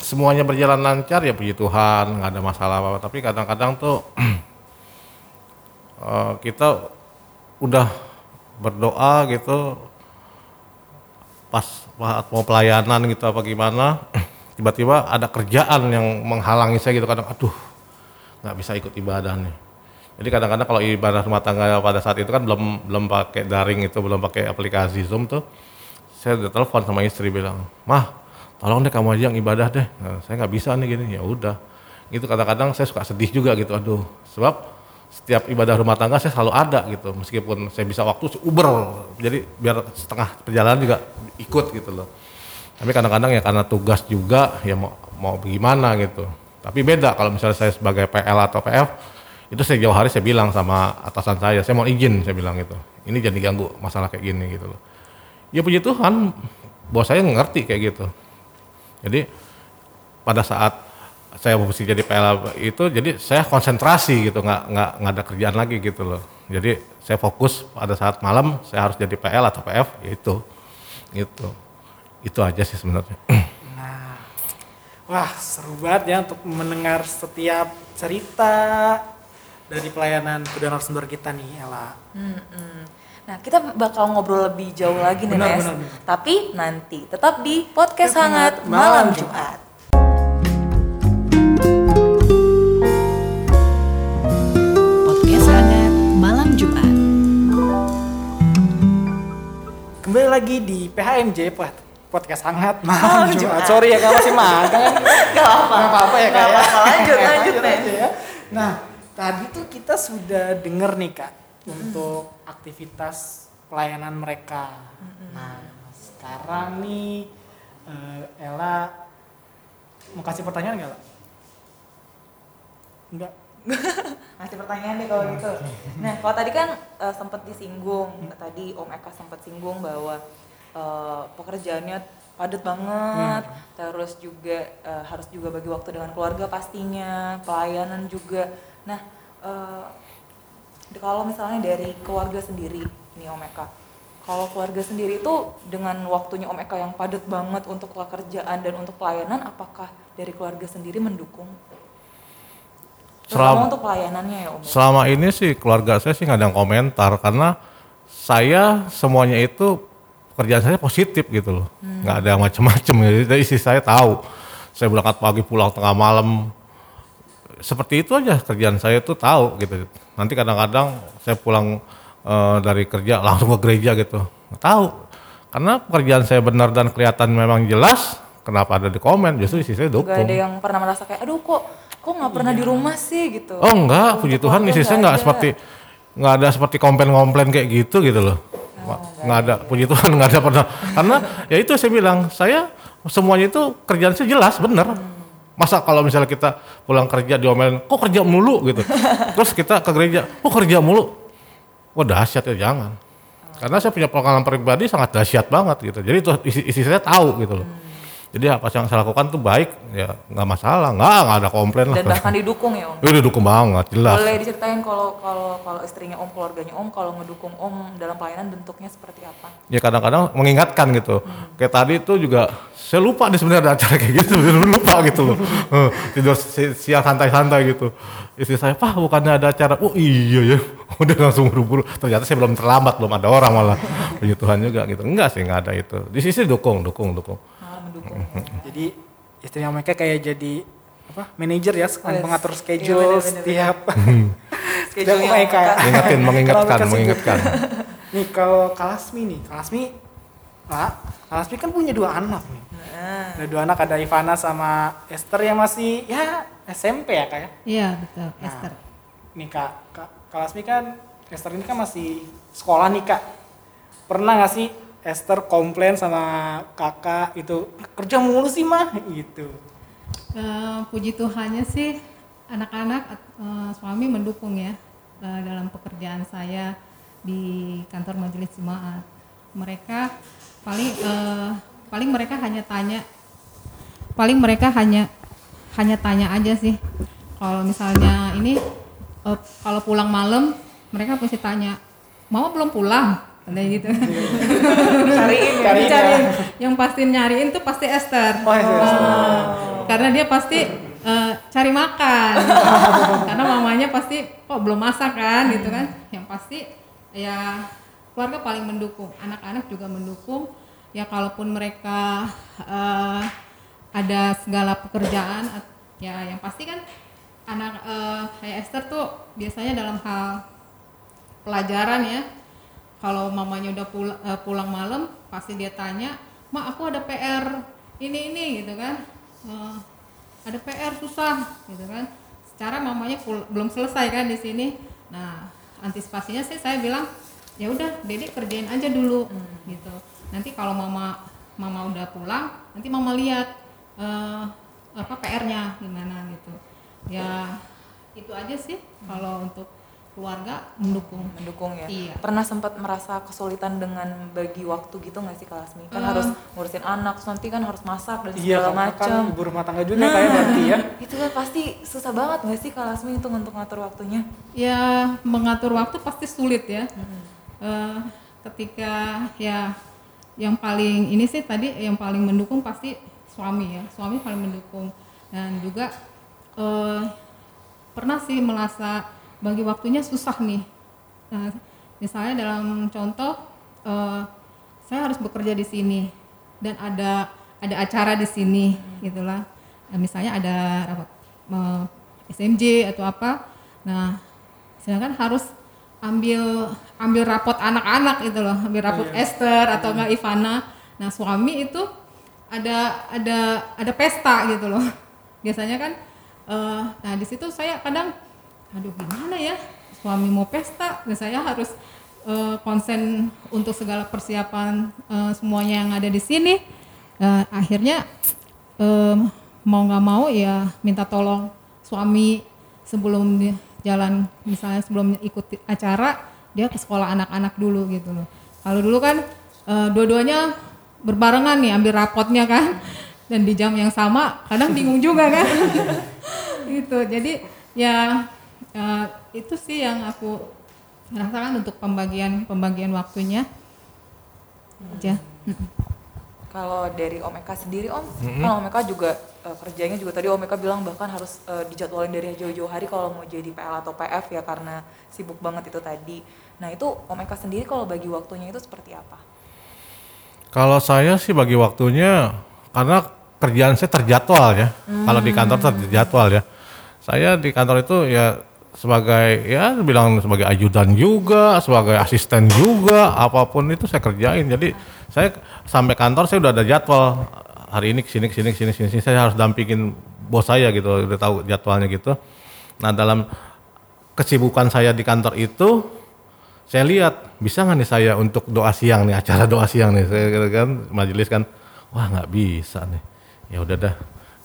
semuanya berjalan lancar ya puji Tuhan nggak ada masalah apa-apa. Tapi kadang-kadang tuh [clears throat] eh, kita udah berdoa gitu pas saat mau pelayanan gitu apa gimana [clears throat] tiba-tiba ada kerjaan yang menghalangi saya gitu kadang aduh nggak bisa ikut ibadah nih. Jadi kadang-kadang kalau ibadah rumah tangga pada saat itu kan belum belum pakai daring itu, belum pakai aplikasi Zoom tuh. Saya udah telepon sama istri bilang, "Mah, tolong deh kamu aja yang ibadah deh Nah, saya nggak bisa nih gini ya udah itu kadang-kadang saya suka sedih juga gitu aduh sebab setiap ibadah rumah tangga saya selalu ada gitu. Meskipun saya bisa waktu uber. Jadi biar setengah perjalanan juga ikut gitu loh. Tapi kadang-kadang ya karena tugas juga ya mau mau gimana gitu. Tapi beda kalau misalnya saya sebagai PL atau PF itu saya jauh hari saya bilang sama atasan saya saya mau izin saya bilang gitu. Ini jadi ganggu masalah kayak gini gitu loh. Ya puji Tuhan bos saya ngerti kayak gitu. Jadi pada saat saya mesti jadi PL itu jadi saya konsentrasi gitu nggak nggak nggak ada kerjaan lagi gitu loh jadi saya fokus pada saat malam saya harus jadi PL atau PF ya itu gitu itu aja sih sebenarnya [clears throat] Nah, wah seru banget ya untuk mendengar setiap cerita dari pelayanan kedua narasumber kita nih, Ella. Nah, kita bakal ngobrol lebih jauh lagi nih, Benar, Nes. benar, benar. Tapi nanti tetap di podcast Podcast hangat Hangat malam Malam Jumat. Kembali lagi di PHMJ Pod- podcast hangat Oh, malam Jumat. Sorry ya kalau masih magang. [laughs] Gak apa-apa. Gak apa-apa ya kak Gak ya. apa-apa. Lanjut, lanjut, Nes. aja ya. Nah, tadi tuh kita sudah denger nih kak untuk aktivitas pelayanan mereka. Nah, sekarang nih eh, Ella mau kasih pertanyaan nggak? Ella? Enggak. [laughs] Masih pertanyaan deh kalau gitu. Nah, kalau tadi kan eh, sempat disinggung, tadi Om Eka sempat singgung bahwa eh, pekerjaannya padat banget, terus juga eh, harus juga bagi waktu dengan keluarga pastinya, pelayanan juga. Nah, eh, kalau misalnya dari keluarga sendiri, nih Om Eka, kalau keluarga sendiri itu dengan waktunya Om Eka yang padat banget untuk pekerjaan dan untuk pelayanan, apakah dari keluarga sendiri mendukung? Selama- untuk pelayanannya ya Om. selama ini sih keluarga saya sih nggak ada yang komentar karena saya semuanya itu pekerjaan saya positif gitu loh. Nggak ada yang macem-macem. Jadi istri saya tahu. Saya berangkat pagi pulang tengah malam. Seperti itu aja kerjaan saya tuh tahu gitu. Nanti kadang-kadang saya pulang eh, dari kerja langsung ke gereja gitu. Tahu. Karena pekerjaan saya benar dan kelihatan memang jelas kenapa ada di komen? Justru istri saya Gak dukung. ada yang pernah merasa kayak, aduh kok kok nggak pernah di rumah sih gitu. Oh enggak, Untuk puji Tuhan istri saya enggak ada. seperti nggak ada seperti komplain-komplain kayak gitu gitu loh. Nggak ada, puji Tuhan [laughs] nggak ada pernah. Karena ya itu saya bilang, saya semuanya itu kerjaan saya jelas, bener. Masa kalau misalnya kita pulang kerja diomelin, kok kerja mulu gitu. [laughs] Terus kita ke gereja, kok kerja mulu. Wah dahsyat ya jangan. Karena saya punya pengalaman pribadi sangat dahsyat banget gitu. Jadi itu istri, istri saya tahu gitu loh. Jadi apa yang saya lakukan tuh baik, ya nggak masalah, nggak nggak ada komplain Dan lah. bahkan didukung ya Om. Udah dukung banget, jelas. Boleh diceritain kalau kalau kalau istrinya Om, keluarganya Om, kalau ngedukung Om dalam pelayanan bentuknya seperti apa? ya kadang-kadang mengingatkan gitu. Kayak tadi itu juga saya lupa nih sebenarnya ada acara kayak gitu, [laughs] lupa gitu loh. Eh, Tidur si- siang santai-santai gitu. Istri saya, "Pak, bukannya ada acara?" Oh iya ya. [laughs] Udah langsung buru-buru. Ternyata saya belum terlambat, belum ada orang malah. Puji Tuhan juga gitu. Enggak sih, enggak ada itu. Di sisi dukung, dukung, dukung. Malah mendukung. Jadi istrinya mereka kayak jadi apa manajer ya Yes. mengatur Iya, schedule bener-bener. setiap [laughs] [laughs] setiap mereka. Om Eka. Mengingatkan, mengingatkan, [laughs] nih kalau Kalasmi nih Kalasmi Pak Kalasmi kan punya dua anak nih Nah, ada dua anak ada Ivana sama Esther yang masih ya SMP ya kak ya Iya betul, Nah, Esther. nih kak, kak Kalasmi kan Esther ini kan masih sekolah nih kak pernah nggak sih Esther komplain sama kakak itu kerja mulu sih mah gitu Eh, puji Tuhannya sih anak-anak eh, suami mendukung ya eh, dalam pekerjaan saya di kantor majelis jemaat. Mereka paling eh, paling mereka hanya tanya paling mereka hanya hanya tanya aja sih. Kalau misalnya ini eh, kalau pulang malam mereka pasti tanya, "Mama belum pulang?" Kayak gitu. [laughs] cariin ya. Cariin ya. Cariin. Yang pasti nyariin tuh pasti Esther. Oh, Esther. Eh, karena dia pasti eh, cari makan. [laughs] karena mamanya pasti kok belum masak kan gitu kan. Yang pasti ya keluarga paling mendukung, anak-anak juga mendukung. Ya kalaupun mereka eh, ada segala pekerjaan ya yang pasti kan anak eh, kayak Esther tuh biasanya dalam hal pelajaran ya kalau mamanya udah pulang, pulang malam pasti dia tanya mak aku ada PR ini ini gitu kan. Eh, ada PR susah gitu kan. Secara mamanya pul- belum selesai kan di sini. Nah antisipasinya sih saya bilang ya udah dedek kerjain aja dulu gitu. Nanti kalau mama mama udah pulang nanti mama lihat eh, apa PR-nya gimana gitu. Ya itu aja sih kalau untuk keluarga mendukung mendukung ya. Iya. Pernah sempat merasa kesulitan dengan bagi waktu gitu nggak sih Kak Lasmi? Kan Eh. harus ngurusin anak, terus nanti kan harus masak dan Iya, segala kakak kan macam. ibu rumah tangga juga kayak berarti ya. [laughs] itu kan pasti susah banget nggak sih Kak Lasmi untuk untuk ngatur waktunya? ya mengatur waktu pasti sulit ya Eh, ketika ya yang paling ini sih tadi yang paling mendukung pasti suami ya suami paling mendukung dan juga eh, pernah sih merasa bagi waktunya susah nih. Nah, misalnya dalam contoh eh, saya harus bekerja di sini dan ada ada acara di sini gitulah. Nah, misalnya ada rapat eh, SMJ atau apa. Nah sedangkan harus ambil ambil rapot anak-anak gitu loh ambil rapot Esther atau enggak Ivana. Nah suami itu ada ada ada pesta gitu loh. [laughs] Biasanya kan eh, nah di situ saya kadang aduh gimana ya? Suami mau pesta dan saya harus eh, konsen untuk segala persiapan eh, semuanya yang ada di sini. Eh, akhirnya em, mau nggak mau ya minta tolong suami sebelum jalan misalnya sebelum ikut acara dia ke sekolah anak-anak dulu gitu loh. Kalau dulu kan eh, dua-duanya berbarengan nih ambil rapotnya kan [laughs] dan di jam yang sama kadang bingung juga kan. [laughs] Gitu. Jadi ya eh, itu sih yang aku rasakan untuk pembagian pembagian waktunya aja Kalau dari Om Eka sendiri Om, kan Om Eka juga eh, kerjanya juga tadi Om Eka bilang bahkan harus eh, dijadwalin dari jauh-jauh hari kalau mau jadi PL atau PF ya karena sibuk banget itu tadi. Nah itu Om Eka sendiri kalau bagi waktunya itu seperti apa? Kalau saya sih bagi waktunya karena kerjaan saya terjadwal ya. Kalau di kantor terjadwal ya. Saya di kantor itu ya sebagai ya bilang sebagai ajudan juga, sebagai asisten juga, apa pun itu saya kerjain. Jadi saya sampai kantor saya udah ada jadwal hari ini ke sini ke sini ke sini ke sini, ke sini. saya harus dampingin bos saya gitu, udah tahu jadwalnya gitu. Nah dalam kesibukan saya di kantor itu saya lihat bisa nggak nih saya untuk doa siang nih acara doa siang nih saya kira kan majelis kan wah nggak bisa nih ya udah dah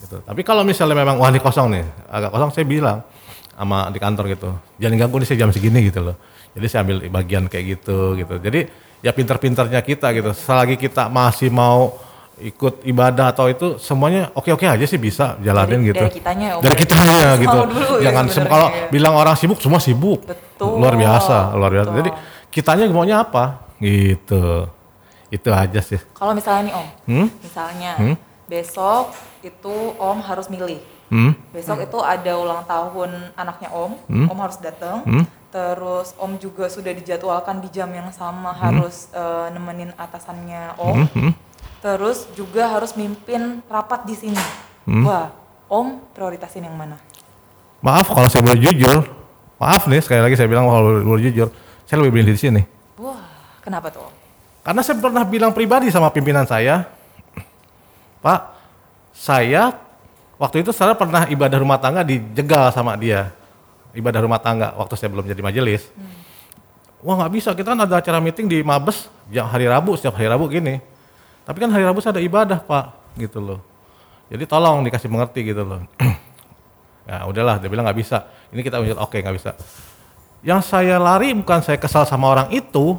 gitu tapi kalau misalnya memang wah ini kosong nih agak kosong saya bilang sama di kantor gitu jangan ganggu nih saya jam segini gitu loh jadi saya ambil bagian kayak gitu gitu jadi ya pinter-pinternya kita gitu selagi kita masih mau ikut ibadah atau itu semuanya oke-oke aja sih bisa jalanin Dari- gitu dari kitanya ya, Om. dari kitanya Harus gitu dulu ya jangan sebenarnya kalau ya. bilang orang sibuk semua sibuk Betul. luar biasa luar biasa Betul. jadi kitanya maunya apa gitu itu aja sih Kalau misalnya nih Om, Hmm? misalnya Hmm? besok itu Om harus milih. Hmm? Besok itu ada ulang tahun anaknya Om, Hmm? Om harus datang. Hmm? Terus Om juga sudah dijadwalkan di jam yang sama harus eh, nemenin atasannya Om. Hmm? Hmm? Terus juga harus mimpin rapat di sini. Hmm? Wah, Om prioritasin yang mana? maaf kalau saya boleh jujur maaf nih sekali lagi saya bilang kalau boleh jujur saya lebih milih di sini Wah, kenapa tuh? Om? karena saya pernah bilang pribadi sama pimpinan saya Pak saya waktu itu saya pernah ibadah rumah tangga dijegal sama dia. Ibadah rumah tangga waktu saya belum jadi majelis. Wah nggak bisa. Kita kan ada acara meeting di Mabes jam hari Rabu setiap hari Rabu gini. Tapi kan hari Rabu saya ada ibadah pak gitu loh. Jadi tolong dikasih mengerti gitu loh. [clears throat] Ya udahlah dia bilang nggak bisa. Ini kita oke nggak bisa. Yang saya lari bukan saya kesal sama orang itu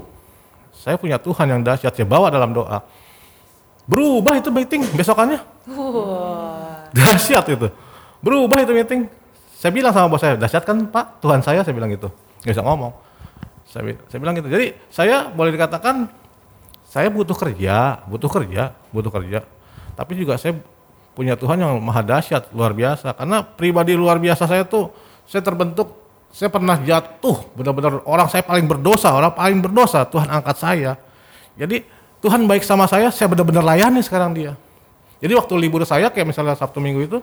saya punya Tuhan yang dahsyat saya bawa dalam doa. Berubah itu meeting besokannya dahsyat itu. Berubah itu meeting. Saya bilang sama bos saya dahsyat kan pak? Tuhan saya saya bilang gitu. Nggak bisa ngomong. Saya, saya bilang gitu. Jadi saya boleh dikatakan saya butuh kerja butuh kerja butuh kerja. Tapi juga saya punya Tuhan yang maha dahsyat luar biasa. Karena pribadi luar biasa saya tuh saya terbentuk saya pernah jatuh. Benar-benar orang saya paling berdosa orang paling berdosa Tuhan angkat saya. Jadi Tuhan baik sama saya saya benar-benar layani sekarang dia jadi waktu libur saya kayak misalnya Sabtu Minggu itu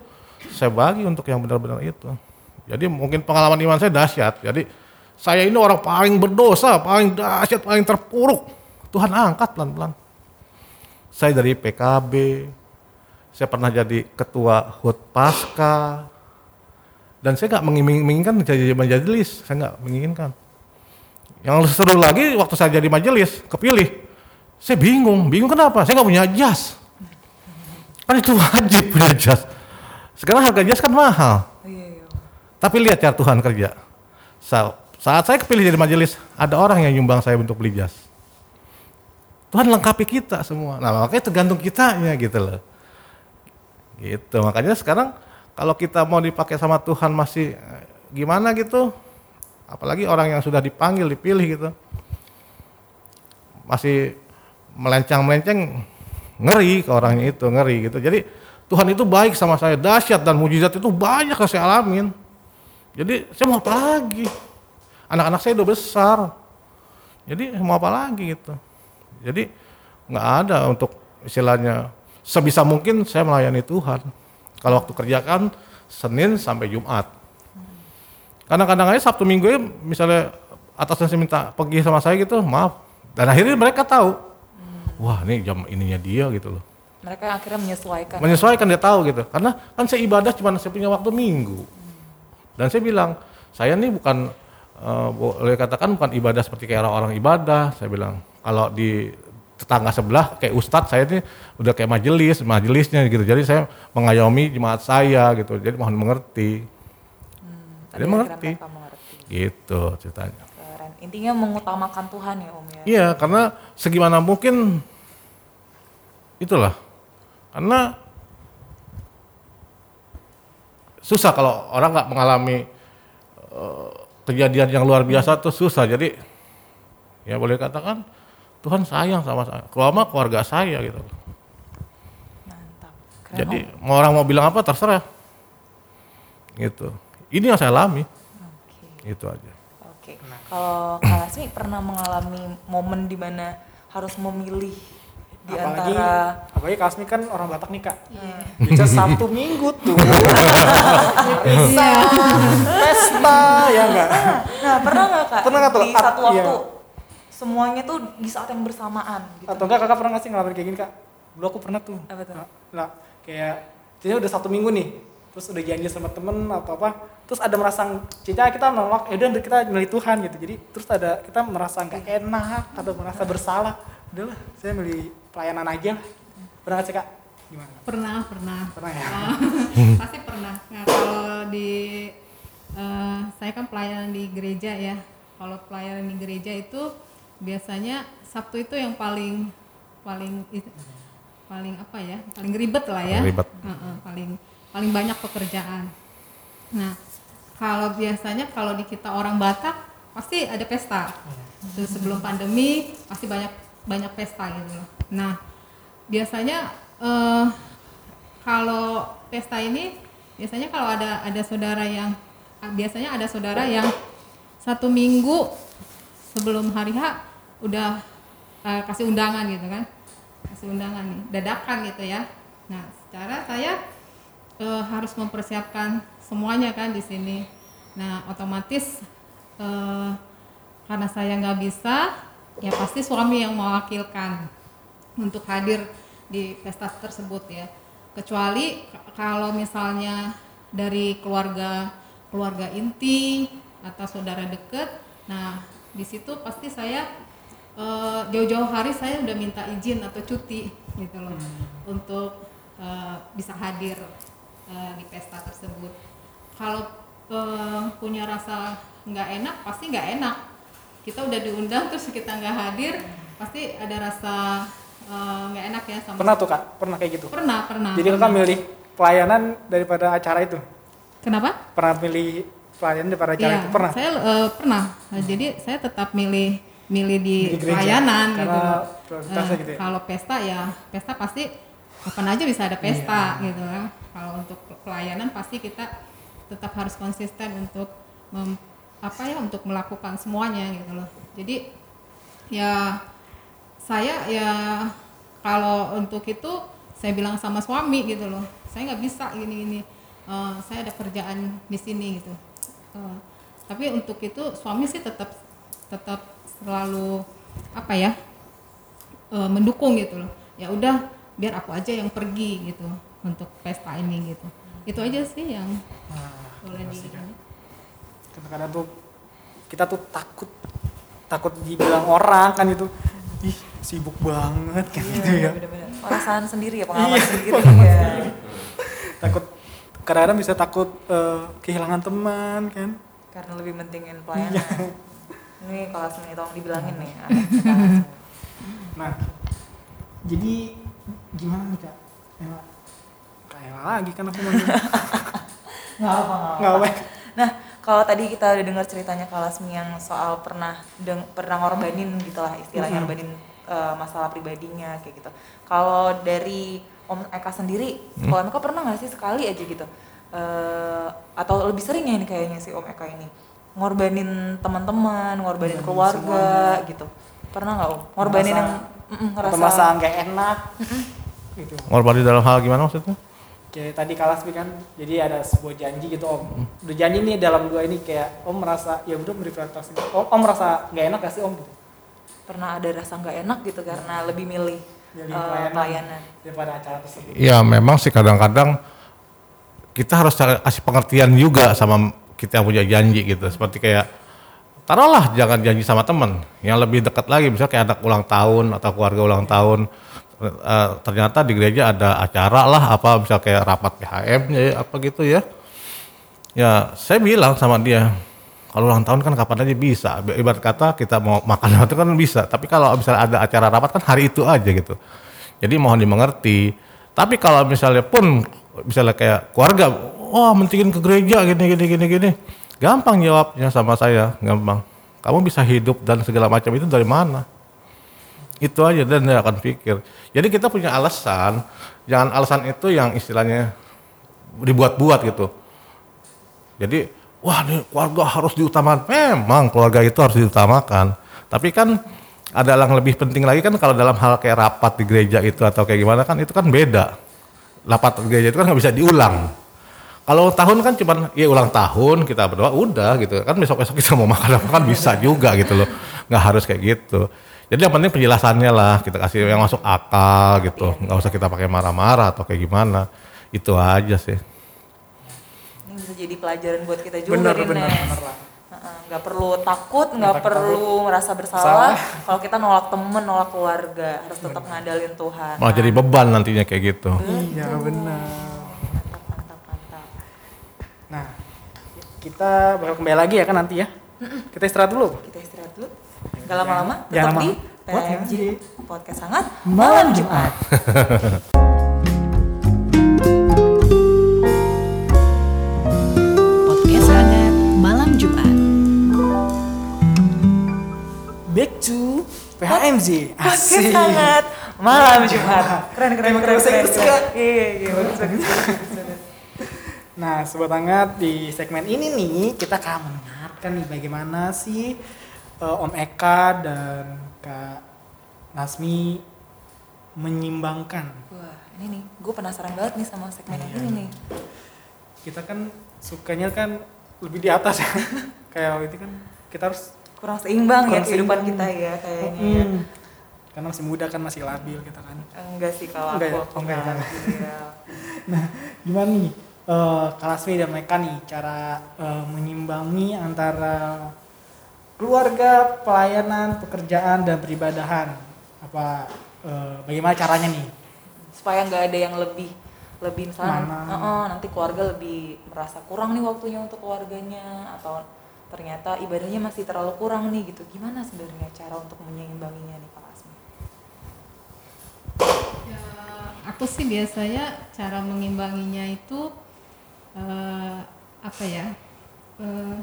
saya bagi untuk yang benar-benar itu. Jadi mungkin pengalaman iman saya dahsyat. Jadi saya ini orang paling berdosa, paling dahsyat, paling terpuruk. Tuhan angkat pelan-pelan. Saya dari PKB, saya pernah jadi ketua HUT Pasca, dan saya nggak menginginkan jadi majelis, saya nggak menginginkan. Yang seru lagi waktu saya jadi majelis, kepilih, saya bingung, bingung kenapa? Saya nggak punya jas. Kan itu wajib [laughs] punya jas. Sekarang harga jas kan mahal. Iya, iya. Tapi lihat cara Tuhan kerja. Sa- Saat saya kepilih jadi majelis, ada orang yang nyumbang saya untuk beli jas. Tuhan lengkapi kita semua. Nah makanya tergantung kitanya gitu loh. Gitu, makanya sekarang kalau kita mau dipakai sama Tuhan masih eh, gimana gitu, apalagi orang yang sudah dipanggil, dipilih gitu, masih melencang-melenceng, ngeri ke orangnya itu, ngeri gitu. Jadi Tuhan itu baik sama saya, dahsyat dan mujizat itu banyak yang saya alamin. Jadi saya mau apa lagi? Anak-anak saya udah besar. Jadi mau apa lagi gitu. Jadi nggak ada untuk istilahnya sebisa mungkin saya melayani Tuhan. Kalau waktu kerjakan Senin sampai Jumat. Kadang-kadang aja Sabtu Minggu ya misalnya atasnya saya minta pergi sama saya gitu, maaf. Dan akhirnya mereka tahu, wah ini jam ininya dia gitu loh. Mereka yang akhirnya menyesuaikan. Menyesuaikan dia tahu gitu. Karena kan saya ibadah cuma saya punya waktu minggu. Dan saya bilang, saya nih bukan eh, boleh katakan bukan ibadah seperti kayak orang-orang ibadah. Saya bilang, kalau di tetangga sebelah kayak ustadz saya ini udah kayak majelis, majelisnya gitu. Jadi saya mengayomi jemaat saya gitu. Jadi mohon mengerti. Dia akhirnya mengerti. mengerti. Gitu ceritanya. Intinya mengutamakan Tuhan ya Om ya. Iya, karena segimana mungkin itulah. Karena susah kalau orang nggak mengalami eh, kejadian yang luar biasa tuh susah. Jadi ya boleh katakan Tuhan sayang sama saya, keluarga keluarga saya gitu. Mantap. Keren Jadi Om. mau orang mau bilang apa terserah. Gitu. Ini yang saya alami. Oke. Itu aja. Oke. Kalau Kak Lasmi pernah mengalami momen di mana harus memilih di apalagi antara apalagi Kasmi kan orang Batak nih kak Iya. bisa Sabtu Minggu tuh bisa pesta ya enggak Nah, pernah nggak kak Pernah nggak tuh? di satu waktu iya. semuanya tuh di saat yang bersamaan gitu. atau enggak kakak pernah nggak sih ngalamin kayak gini kak dulu aku pernah tuh Apa tuh? Nah, nah, kayak jadi udah satu minggu nih terus udah janji sama temen atau apa terus ada merasa kita kita nolak ya udah kita milih Tuhan gitu. Jadi terus ada kita merasa nggak enak atau merasa bersalah udahlah saya milih pelayanan aja lah. Pernah nggak sih kak? Gimana? Pernah pernah. Pernah ya? [laughs] Pasti pernah. Nah kalau di eh, saya kan pelayanan di gereja ya. Kalau pelayanan di gereja itu biasanya Sabtu itu yang paling paling paling apa ya? Paling ribet lah ya. Paling ribet. Heeh, paling paling banyak pekerjaan. Nah kalau biasanya kalau di kita orang Batak pasti ada pesta. Terus sebelum pandemi pasti banyak banyak pesta gitu. Loh nah biasanya eh, kalau pesta ini biasanya kalau ada ada saudara yang biasanya ada saudara yang satu minggu sebelum hari H udah eh, kasih undangan gitu kan. Kasih undangan nih dadakan gitu ya. Nah secara saya eh, harus mempersiapkan semuanya kan di sini. Nah otomatis eh, karena saya nggak bisa ya pasti suami yang mewakilkan untuk hadir di pesta tersebut ya. Kecuali kalau misalnya dari keluarga keluarga inti atau saudara deket nah di situ pasti saya eh, jauh-jauh hari saya udah minta izin atau cuti gitu loh untuk eh, bisa hadir eh, di pesta tersebut. Kalau eh, punya rasa nggak enak pasti nggak enak. Kita udah diundang [laughs] terus kita nggak hadir pasti ada rasa eh, nggak enak ya sama pernah tuh kak? Pernah kayak gitu? Pernah pernah. Jadi kakak milih pelayanan daripada acara itu? Kenapa? Pernah milih pelayanan daripada acara Iya, itu? Pernah? Saya eh, pernah. Nah, jadi saya tetap milih milih di Di pelayanan karena gitu Eh, gitu ya? kalau pesta ya pesta pasti kapan aja bisa ada pesta gitu kan kalau untuk pelayanan pasti kita tetap harus konsisten untuk mem- apa ya untuk melakukan semuanya gitu loh. Jadi ya saya ya kalau untuk itu saya bilang sama suami gitu loh saya nggak bisa gini gini Eh, saya ada kerjaan di sini gitu. Eh, tapi untuk itu suami sih tetap tetap selalu apa ya eh, mendukung gitu loh. Ya udah biar aku aja yang pergi gitu untuk pesta ini gitu. Itu aja sih yang Nah, boleh di kadang-kadang tuh kita tuh takut takut dibilang orang kan itu ih sibuk banget kan gitu ya. bener-bener. Perasaan sendiri ya pengalaman Iya, sendiri ya takut kadang-kadang bisa takut eh, kehilangan teman kan? Karena lebih pentingin Iya. pelayanan. Ini kelas ini tolong dibilangin nih kelas. [laughs] nah jadi gimana nih kak? Ella kayak lagi kan aku manggil [laughs] nggak apa nggak apa nah kalau tadi kita udah dengar ceritanya Kalasmi yang soal pernah deng- pernah ngorbanin gitu lah istilahnya Mhm. ngorbanin eh, masalah pribadinya kayak gitu. Kalau dari Om Eka sendiri kalau Om Eka pernah nggak sih sekali aja gitu? Eh, atau lebih sering ya ini kayaknya si Om Eka ini? Ngorbanin teman-teman ngorbanin Ngorbanin keluarga gitu. Pernah nggak Om? Ngorbanin Merasa- yang mm-mm, atau ngerasa nggak enak gitu Ngorbanin dalam hal gimana maksudnya? kayak tadi Kalasmi kan jadi ada sebuah janji gitu om udah janji nih dalam dua ini kayak om merasa ya udah prioritas om, om merasa nggak enak gak sih om gitu pernah ada rasa nggak enak gitu karena lebih milih pelayanan. pelayanan daripada acara tersebut Ya memang sih kadang-kadang kita harus kasih pengertian juga sama kita yang punya janji gitu. Seperti kayak taruhlah jangan janji sama teman yang lebih dekat lagi, misalnya kayak anak ulang tahun atau keluarga ulang tahun. Eh, ternyata di gereja ada acara lah apa misal kayak rapat PHM ya apa gitu ya. Ya saya bilang sama dia kalau ulang tahun kan kapan aja bisa. Ibarat kata kita mau makan [laughs] itu kan bisa. Tapi kalau misalnya ada acara rapat kan hari itu aja gitu. Jadi mohon dimengerti. Tapi kalau misalnya pun misalnya kayak keluarga, wah mentingin ke gereja gini gini gini gini, gampang jawabnya sama saya, gampang. Kamu bisa hidup dan segala macam itu dari mana? Itu aja dan dia akan pikir. Jadi kita punya alasan, jangan alasan itu yang istilahnya dibuat-buat gitu. Jadi, wah nih keluarga harus diutamakan. Memang keluarga itu harus diutamakan. Tapi kan ada yang lebih penting lagi kan kalau dalam hal kayak rapat di gereja itu atau kayak gimana kan itu kan beda. Rapat di gereja itu kan nggak bisa diulang. Kalau tahun kan cuman ya ulang tahun kita berdoa udah gitu kan besok besok kita mau makan apa kan bisa juga gitu loh nggak harus kayak gitu jadi yang penting penjelasannya lah kita kasih yang masuk akal gitu. Nggak usah kita pakai marah-marah atau kayak gimana. Itu aja sih. Ini bisa jadi pelajaran buat kita juga bener nih bener bener lah. Nggak perlu takut nggak takut, perlu merasa bersalah. Salah. kalau kita nolak temen nolak keluarga harus tetap ngandalin Tuhan. Malah jadi beban nantinya kayak gitu. Iya benar. Mantap mantap mantap. Nah kita bakal kembali lagi ya kan nanti ya? Kita istirahat dulu. Kita istirahat dulu nggak lama-lama Jangan tetap di. PMJ podcast sangat malam Jumat [laughs] Podcast hangat malam Jumat. back to PHMZ podcast sangat malam Jumat keren keren keren keren keren. Kak? iya iya bagus. Nah, sobat hangat di segmen ini nih kita akan mendengarkan nih bagaimana sih eh, Om Eka dan Kak Nasmi menyimbangkan. wah ini nih gue penasaran banget nih sama segmen yang ini nih Kita kan sukanya kan lebih di atas ya. [laughs] Kayak itu kan kita harus kurang seimbang ya Kurang kehidupan seimbang. kita ya kayaknya ya. Hmm. karena masih muda kan masih labil kita kan. enggak sih kalau Enggak aku ya? Oh, enggak ya? enggak. [laughs] Iya. Nah, gimana nih eh Kak Lasmi dan mereka nih cara eh, menyimbangi antara keluarga, pelayanan, pekerjaan dan peribadahan? Apa eh, bagaimana caranya nih? supaya nggak ada yang lebih lebih misalnya Mana? "Eh-eh, nanti keluarga lebih merasa kurang nih waktunya untuk keluarganya atau ternyata ibadahnya masih terlalu kurang nih gitu gimana sebenarnya cara untuk menyeimbanginya nih Pak Asmi? Ya, aku sih biasanya cara mengimbanginya itu eh, apa ya? Eh,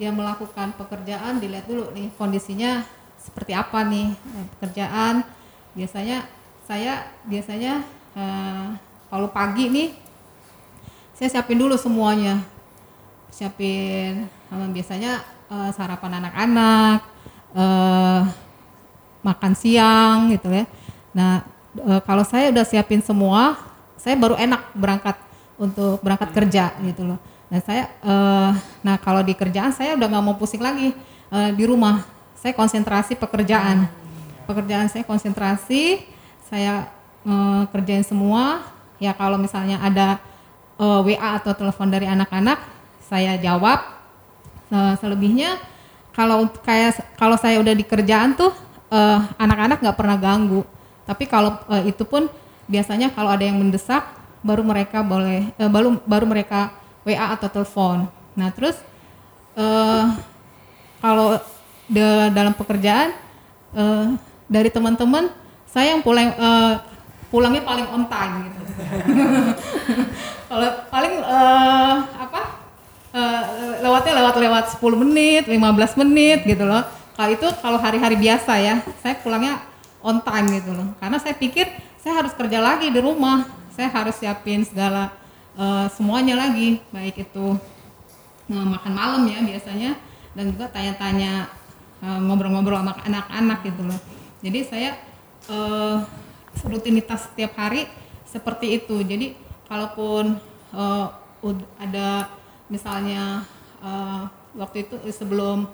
ya melakukan pekerjaan dilihat dulu nih kondisinya seperti apa nih Eh, pekerjaan biasanya saya biasanya eh, kalau pagi nih saya siapin dulu semuanya siapin eh, biasanya eh, sarapan anak-anak eh, makan siang gitu ya. Nah e, kalau saya udah siapin semua, saya baru enak berangkat untuk berangkat kerja gitu loh. Dan saya, eh, nah kalau di kerjaan saya udah nggak mau pusing lagi eh, di rumah. Saya konsentrasi pekerjaan, pekerjaan saya konsentrasi, saya eh, kerjain semua. ya kalau misalnya ada eh, WA atau telepon dari anak-anak saya jawab Eh, selebihnya kalau kayak kalau saya udah di kerjaan tuh eh, anak-anak nggak pernah ganggu tapi kalau eh, itu pun biasanya kalau ada yang mendesak baru mereka boleh eh, baru baru mereka WA atau telepon. Nah terus eh, kalau dalam pekerjaan eh, dari teman-teman saya yang pulang eh, pulangnya paling on time gitu. [laughs] Kalau paling eh, apa eh, lewatnya lewat lewat 10 menit 15 menit gitu loh. Kalau itu kalau hari-hari biasa ya saya pulangnya on time gitu loh. Karena saya pikir saya harus kerja lagi di rumah. Saya harus siapin segala eh, semuanya lagi baik itu eh, makan malam ya biasanya dan juga tanya-tanya eh, ngobrol-ngobrol sama anak-anak gitu loh. Jadi saya eh, rutinitas setiap hari seperti itu. Jadi kalaupun ud- ada misalnya eh, waktu itu sebelum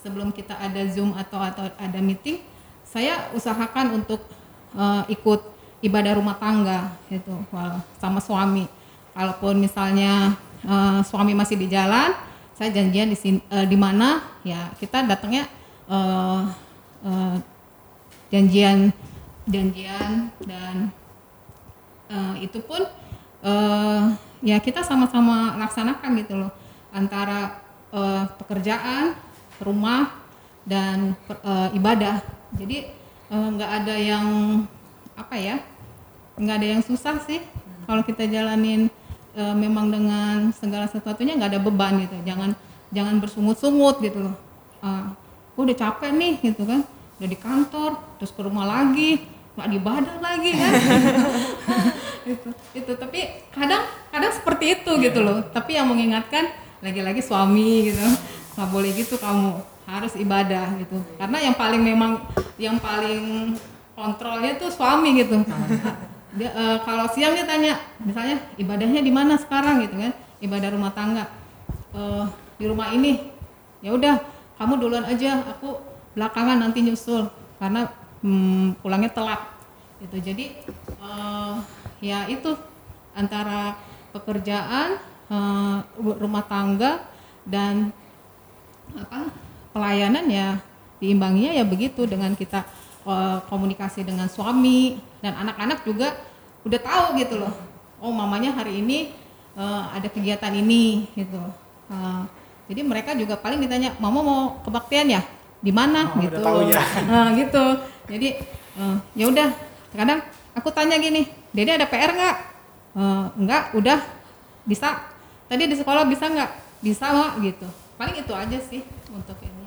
sebelum kita ada zoom atau atau ada meeting saya usahakan untuk eh, ikut ibadah rumah tangga gitu sama suami kalaupun misalnya eh, suami masih di jalan saya janjian di sini eh, di mana ya kita datangnya eh, eh, janjian janjian dan eh, itu pun eh, ya kita sama-sama laksanakan gitu loh. Antara eh, pekerjaan rumah dan eh, ibadah. Jadi nggak ada yang apa ya nggak ada yang susah sih kalau kita jalanin eh, memang dengan segala sesuatunya nggak ada beban gitu. Jangan jangan bersungut-sungut gitu loh. Gua udah capek nih gitu kan. Udah di kantor terus ke rumah lagi nggak di badan lagi kan. [laughs] Itu itu tapi kadang kadang seperti itu gitu loh. Tapi yang mengingatkan lagi-lagi suami gitu. Nggak boleh gitu kamu harus ibadah gitu. Karena yang paling memang yang paling kontrolnya tuh suami gitu dia eh, kalau siang dia tanya misalnya ibadahnya di mana sekarang gitu kan? Ibadah rumah tangga. Eh, di rumah ini. Ya udah kamu duluan aja aku belakangan nanti nyusul. Karena hmm, pulangnya telat gitu. Jadi eh, ya itu antara pekerjaan ru- rumah tangga dan apa pelayanan ya diimbanginya ya begitu dengan kita komunikasi dengan suami dan anak-anak juga udah tahu gitu loh. Oh mamanya hari ini eh, ada kegiatan ini gitu. Eh, jadi mereka juga paling ditanya mama mau kebaktian ya? Di mana? Oh, udah gitu. tahu ya. Nah, [laughs] gitu. Jadi eh, ya udah kadang aku tanya gini dede ada PR nggak? Eh, enggak udah. Bisa. Tadi di sekolah bisa nggak? Bisa mak gitu. Paling itu aja sih untuk ini.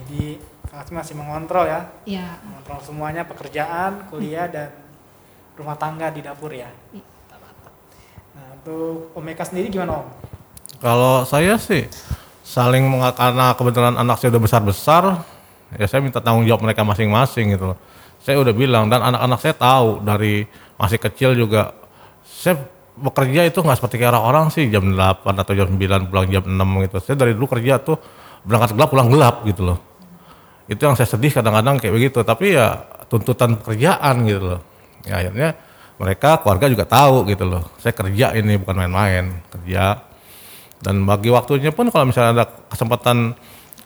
Jadi Asmi masih mengontrol ya, ya mengontrol semuanya pekerjaan, kuliah dan rumah tangga di dapur ya. Nah untuk Om Eka sendiri gimana Om? Kalau saya sih saling karena kebetulan anak saya udah besar-besar, ya saya minta tanggung jawab mereka masing-masing gitu loh. Saya udah bilang dan anak-anak saya tahu dari masih kecil juga saya bekerja itu nggak seperti kayak orang-orang sih jam 8 atau jam 9 pulang jam 6 gitu. Saya dari dulu kerja tuh berangkat gelap pulang gelap gitu loh. Itu yang saya sedih kadang-kadang kayak begitu, tapi ya tuntutan pekerjaan gitu loh. Ya akhirnya mereka keluarga juga tahu gitu loh. Saya kerja ini bukan main-main, kerja. Dan bagi waktunya pun kalau misalnya ada kesempatan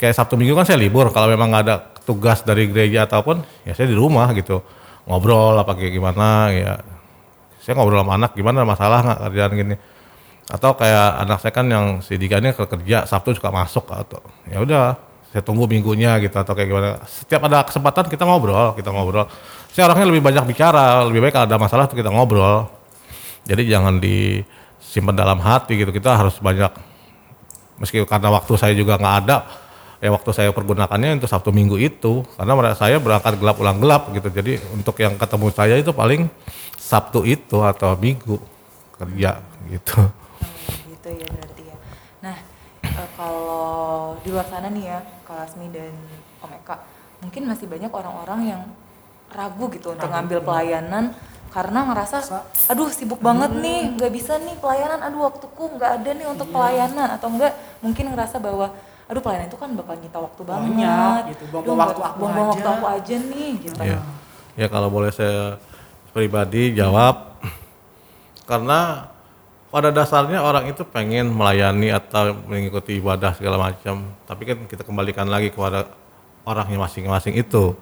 kayak Sabtu Minggu kan saya libur. Kalau memang ada tugas dari gereja ataupun ya saya di rumah gitu. Ngobrol apa kayak gimana ya. Saya ngobrol sama anak gimana masalah nggak kerjaan gini. Atau kayak anak saya kan yang si kerja Sabtu suka masuk atau ya udah saya tunggu minggunya gitu atau kayak gimana. Setiap ada kesempatan kita ngobrol kita ngobrol. Saya orangnya lebih banyak bicara lebih baik kalau ada masalah tuh kita ngobrol. Jadi jangan disimpan dalam hati gitu kita harus banyak meski karena waktu saya juga nggak ada ya waktu saya pergunakannya untuk Sabtu Minggu itu. Karena saya berangkat gelap ulang gelap gitu. Jadi untuk yang ketemu saya itu paling Sabtu itu atau Minggu kerja gitu. Oh, gitu ya eh, kalau di luar sana nih ya, Kak Lasmi dan Om Eka, mungkin masih banyak orang-orang yang ragu gitu untuk ngambil pelayanan karena ngerasa, aduh sibuk banget nih, nggak bisa nih pelayanan, aduh waktuku nggak ada nih untuk pelayanan. Atau enggak mungkin ngerasa bahwa aduh pelayanan itu kan bakal nyita waktu banget, Banyak gitu, buang-buang waktu aku waktu aja. aku aja nih gitu. ya ya kalau boleh saya pribadi jawab [clears throat] karena pada dasarnya orang itu pengen melayani atau mengikuti ibadah segala macam. Tapi kan kita kembalikan lagi kepada orangnya masing-masing itu.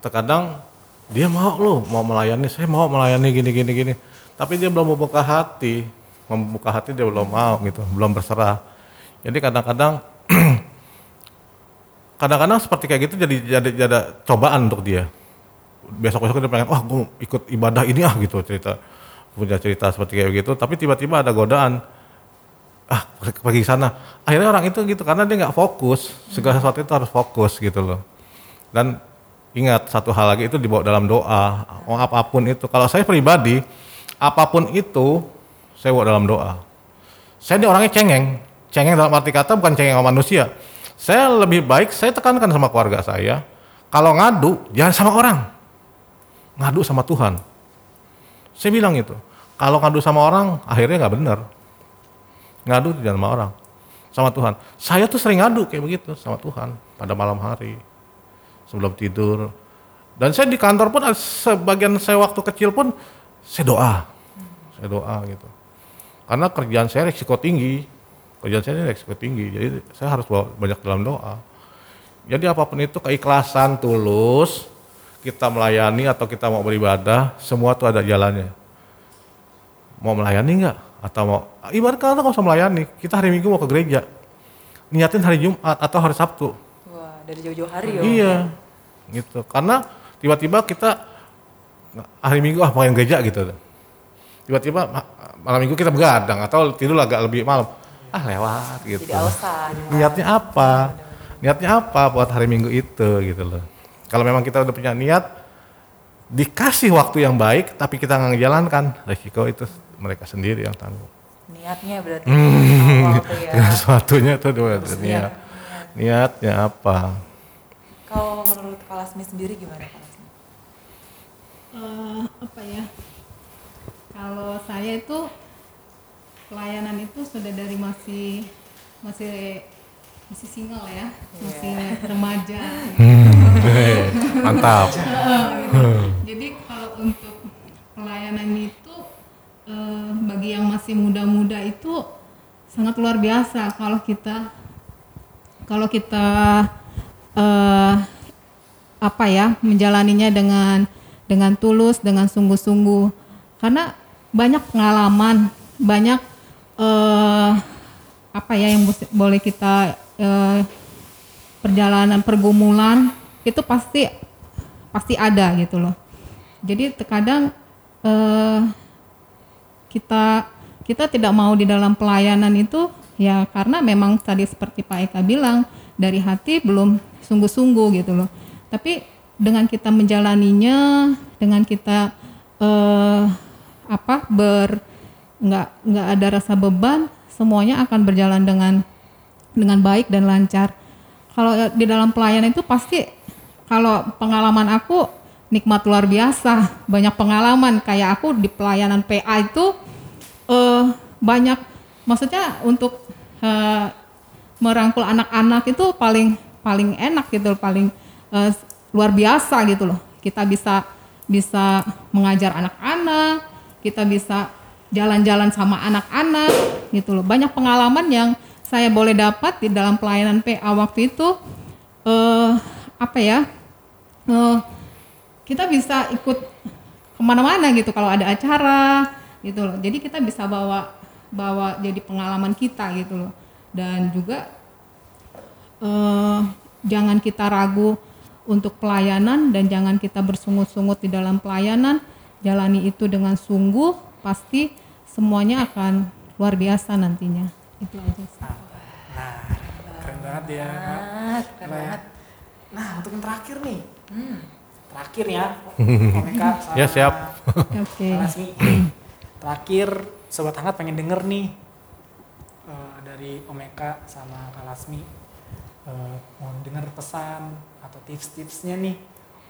Terkadang dia mau loh mau melayani. Saya mau melayani gini gini gini. Tapi dia belum membuka hati. Membuka hati dia belum mau gitu belum berserah. Jadi kadang-kadang [clears throat] kadang-kadang seperti kayak gitu jadi jadi jadi cobaan untuk dia. Besok besok dia pengen wah gue ikut ibadah ini ah gitu cerita punya cerita seperti kayak gitu tapi tiba-tiba ada godaan. Ah pergi sana. Akhirnya orang itu gitu karena dia nggak fokus segala sesuatu itu harus fokus gitu loh. Dan ingat satu hal lagi itu dibawa dalam doa. Mau apa pun itu kalau saya pribadi apa pun itu saya bawa dalam doa. Saya ini orangnya cengeng. Cengeng dalam arti kata bukan cengeng sama manusia. Saya lebih baik saya tekankan sama keluarga saya kalau ngadu jangan sama orang. Ngadu sama Tuhan saya bilang itu. Kalau ngadu sama orang akhirnya nggak benar. Ngadu jangan sama orang. Sama Tuhan. Saya tuh sering ngadu kayak begitu sama Tuhan pada malam hari sebelum tidur. Dan saya di kantor pun sebagian saya waktu kecil pun saya doa. Saya doa gitu. Karena kerjaan saya risiko tinggi. Kerjaan saya ini risiko tinggi. Jadi saya harus banyak dalam doa. Jadi apa pun itu keikhlasan tulus kita melayani atau kita mau beribadah semua tuh ada jalannya. Mau melayani nggak? Atau mau ibarat kata usah melayani. Kita hari minggu mau ke gereja. Niatin hari Jumat atau hari Sabtu. Wah, dari jauh-jauh hari ya. iya gitu. Karena tiba-tiba kita hari minggu ah main gereja gitu. Tiba-tiba ma- malam minggu kita begadang atau tidur agak lebih malam. Ah lewat gitu. Jadi alasan. niatnya apa? Niatnya apa buat hari minggu itu gitu loh kalau memang kita udah punya niat dikasih waktu yang baik tapi kita nggak ngejalankan resiko itu mereka sendiri yang tanggung Niatnya berarti Hmm. ya. [laughs] Sesuatunya itu dua niat niat. niatnya apa Kalau menurut Kalasmi sendiri gimana Kalasmi? Eh, apa ya kalau saya itu pelayanan itu sudah dari masih masih masih single ya? Masih remaja. [laughs] Mantap. [laughs] Jadi kalau untuk pelayanan itu eh, bagi yang masih muda-muda itu sangat luar biasa kalau kita kalau kita eh, apa ya menjalaninya dengan dengan tulus dengan sungguh-sungguh. Karena banyak pengalaman banyak eh, apa ya yang boleh kita eh, perjalanan pergumulan itu pasti pasti ada gitu loh. Jadi terkadang eh, kita kita tidak mau di dalam pelayanan itu ya karena memang tadi seperti Pak Eka bilang dari hati belum sungguh-sungguh gitu loh. Tapi dengan kita menjalaninya dengan kita eh, apa ber nggak nggak ada rasa beban semuanya akan berjalan dengan dengan baik dan lancar. Kalau di dalam pelayanan itu pasti kalau pengalaman aku nikmat luar biasa banyak pengalaman. Kayak aku di pelayanan PA itu eh, banyak maksudnya untuk eh, merangkul anak-anak itu paling paling enak gitu paling eh, luar biasa gitu loh. Kita bisa bisa mengajar anak-anak kita bisa jalan-jalan sama anak-anak gitu loh. Banyak pengalaman yang saya boleh dapat di dalam pelayanan PA waktu itu eh apa ya eh, kita bisa ikut ke mana-mana gitu kalau ada acara gitu loh. Jadi kita bisa bawa bawa jadi pengalaman kita gitu loh. Dan juga eh, jangan kita ragu untuk pelayanan dan jangan kita bersungut-sungut di dalam pelayanan. Jalani itu dengan sungguh pasti semuanya akan luar biasa nantinya itu aja sih. Nah, keren banget ya. Kak. Ah, keren Nah, banget. Nah, untuk yang terakhir nih. Hmm. Terakhir ya. [laughs] Omeka sama Ya, siap. oke Lasmi. Terakhir sobat hangat pengen denger nih eh, dari Omeka sama Kalasmi eh, mau denger pesan atau tips-tipsnya nih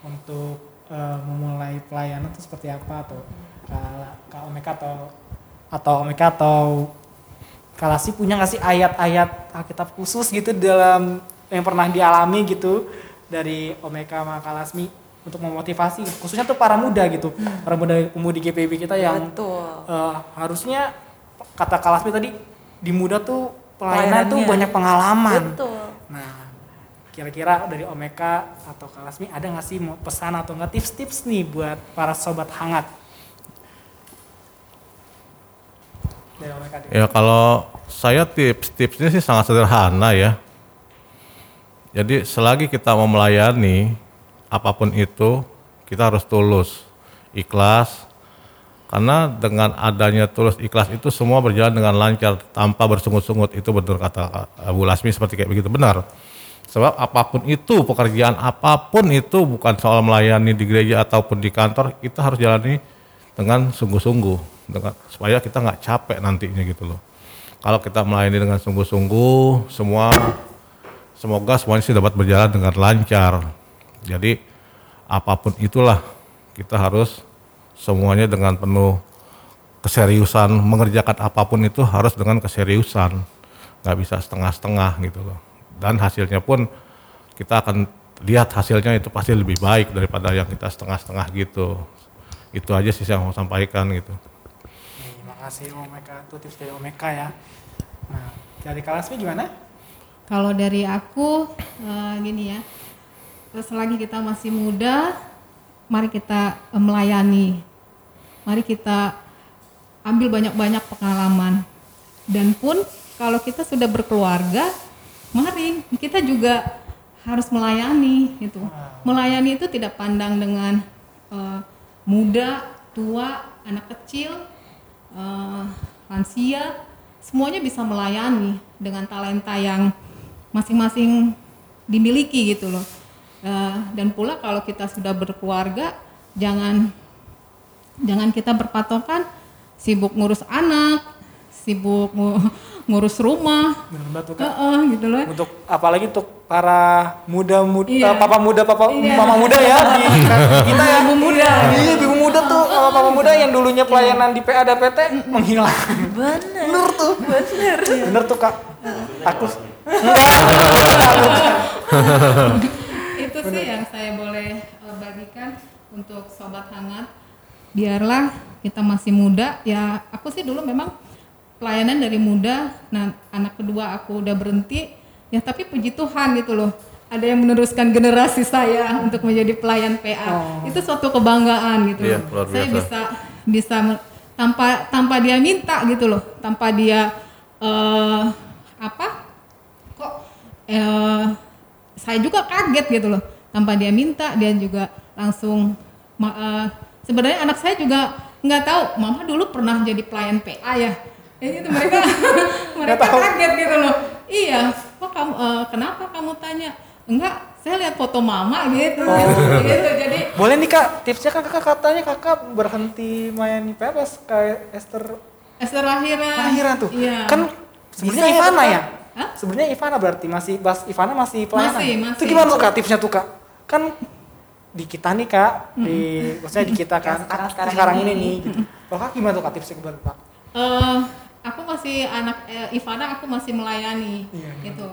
untuk eh, memulai pelayanan itu seperti apa atau Kak, Kak Omeka atau atau Omeka atau Kalasi punya nggak sih ayat-ayat Alkitab khusus gitu dalam yang pernah dialami gitu dari Omeka sama Kalasmi untuk memotivasi? Khususnya tuh para muda gitu para muda pemudi GPB kita yang Betul. eh, harusnya kata Kalasmi tadi di muda tuh pelayanan tuh banyak pengalaman. Betul. nah kira-kira dari Omeka atau Kalasmi ada nggak sih pesan atau nggak tips-tips nih buat para sobat hangat dari. Ya kalau saya tips-tipsnya sih sangat sederhana ya. Jadi selagi kita mau melayani apa pun itu, kita harus tulus, ikhlas. Karena dengan adanya tulus ikhlas itu semua berjalan dengan lancar tanpa bersungut-sungut. Itu betul kata Bu Lasmi seperti kayak begitu benar. Sebab apa pun itu pekerjaan apa pun itu bukan soal melayani di gereja ataupun di kantor, kita harus jalani dengan sungguh-sungguh dengan supaya kita nggak capek nantinya gitu loh. Kalau kita melayani dengan sungguh-sungguh, semua semoga semuanya sih dapat berjalan dengan lancar. Jadi apa pun itulah kita harus semuanya dengan penuh keseriusan mengerjakan apa pun itu harus dengan keseriusan, nggak bisa setengah-setengah gitu loh. Dan hasilnya pun kita akan lihat hasilnya itu pasti lebih baik daripada yang kita setengah-setengah gitu. Itu aja sih yang mau sampaikan gitu. Nih, makasih Omeka, itu tips dari Omeka ya. Nah, dari Kalasmi gimana? Kalau dari aku eh, gini ya, selagi kita masih muda, mari kita eh, melayani, mari kita ambil banyak-banyak pengalaman. Dan pun kalau kita sudah berkeluarga, mari kita juga harus melayani gitu. Melayani itu tidak pandang dengan eh, muda, tua, anak kecil, eh, lansia, semuanya bisa melayani dengan talenta yang masing-masing dimiliki gitu loh. Eh, dan pula kalau kita sudah berkeluarga, jangan jangan kita berpatokan sibuk ngurus anak, sibuk ngu- ngurus rumah, Benar tuh Kak. Heeh, gitu loh. Untuk apalagi untuk para muda-muda, Iya. papa muda, papa Iya. mama muda ya di kita ya. Ibu muda. Iya, ibu muda tuh, papa muda yang dulunya pelayanan di PA dan PT menghilang. Bener. Bener tuh. Bener. Bener tuh Kak. Aku itu sih yang saya boleh eh, bagikan untuk sobat hangat biarlah kita masih muda ya aku sih dulu memang pelayanan dari muda nah anak kedua aku udah berhenti ya tapi puji Tuhan gitu loh ada yang meneruskan generasi saya untuk menjadi pelayan PA itu suatu kebanggaan gitu Iya, loh. saya bisa bisa tanpa tanpa dia minta gitu loh. Tanpa dia eh apa? Kok eh, saya juga kaget gitu loh. Tanpa dia minta dia juga langsung eh, sebenarnya anak saya juga nggak tahu mama dulu pernah jadi pelayan PA ya? Ya gitu mereka [laughs] mereka kaget gitu loh. Iya kok kamu eh, kenapa kamu tanya enggak saya lihat foto mama gitu gitu jadi boleh nih Kak, tipsnya kan Kakak katanya Kakak berhenti main pas kayak Esther Esther lahiran lahiran tuh. iya Kan sebenarnya ya, Ivana ya? Hah? Sebenarnya Ivana berarti masih Bas Ivana masih pelayanan. Masih, masih. Itu gimana tuh Kak tipsnya tuh Kak? Kan di kita nih Kak, di maksudnya di kita kan [laughs] sekarang-sekarang sekarang ini. ini nih gitu. Kalau Kak gimana tuh Kak tipsnya Kak? Eh, aku masih anak eh, Ivana aku masih melayani Iya. gitu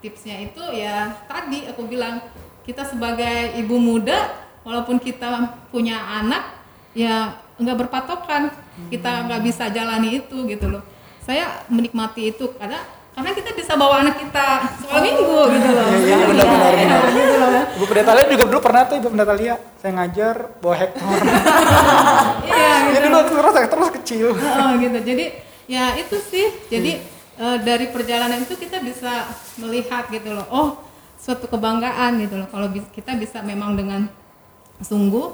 Tipsnya itu ya tadi aku bilang kita sebagai ibu muda walaupun kita punya anak ya nggak berpatokan kita nggak bisa jalani itu gitu loh saya menikmati itu karena karena kita bisa bawa anak kita sekolah minggu gitu loh Iya, iya, benar, benar, Iya, benar. gitu loh. Ibu Pendeta Lia juga dulu pernah tuh Ibu Pendeta Lia, saya ngajar bawa hektar. [laughs] iya gitu Jadi dulu terus terus kecil. Heeh, gitu. Jadi ya itu sih. Jadi eh, dari perjalanan itu kita bisa melihat gitu loh. Oh, suatu kebanggaan gitu loh. Kalau kita bisa memang dengan sungguh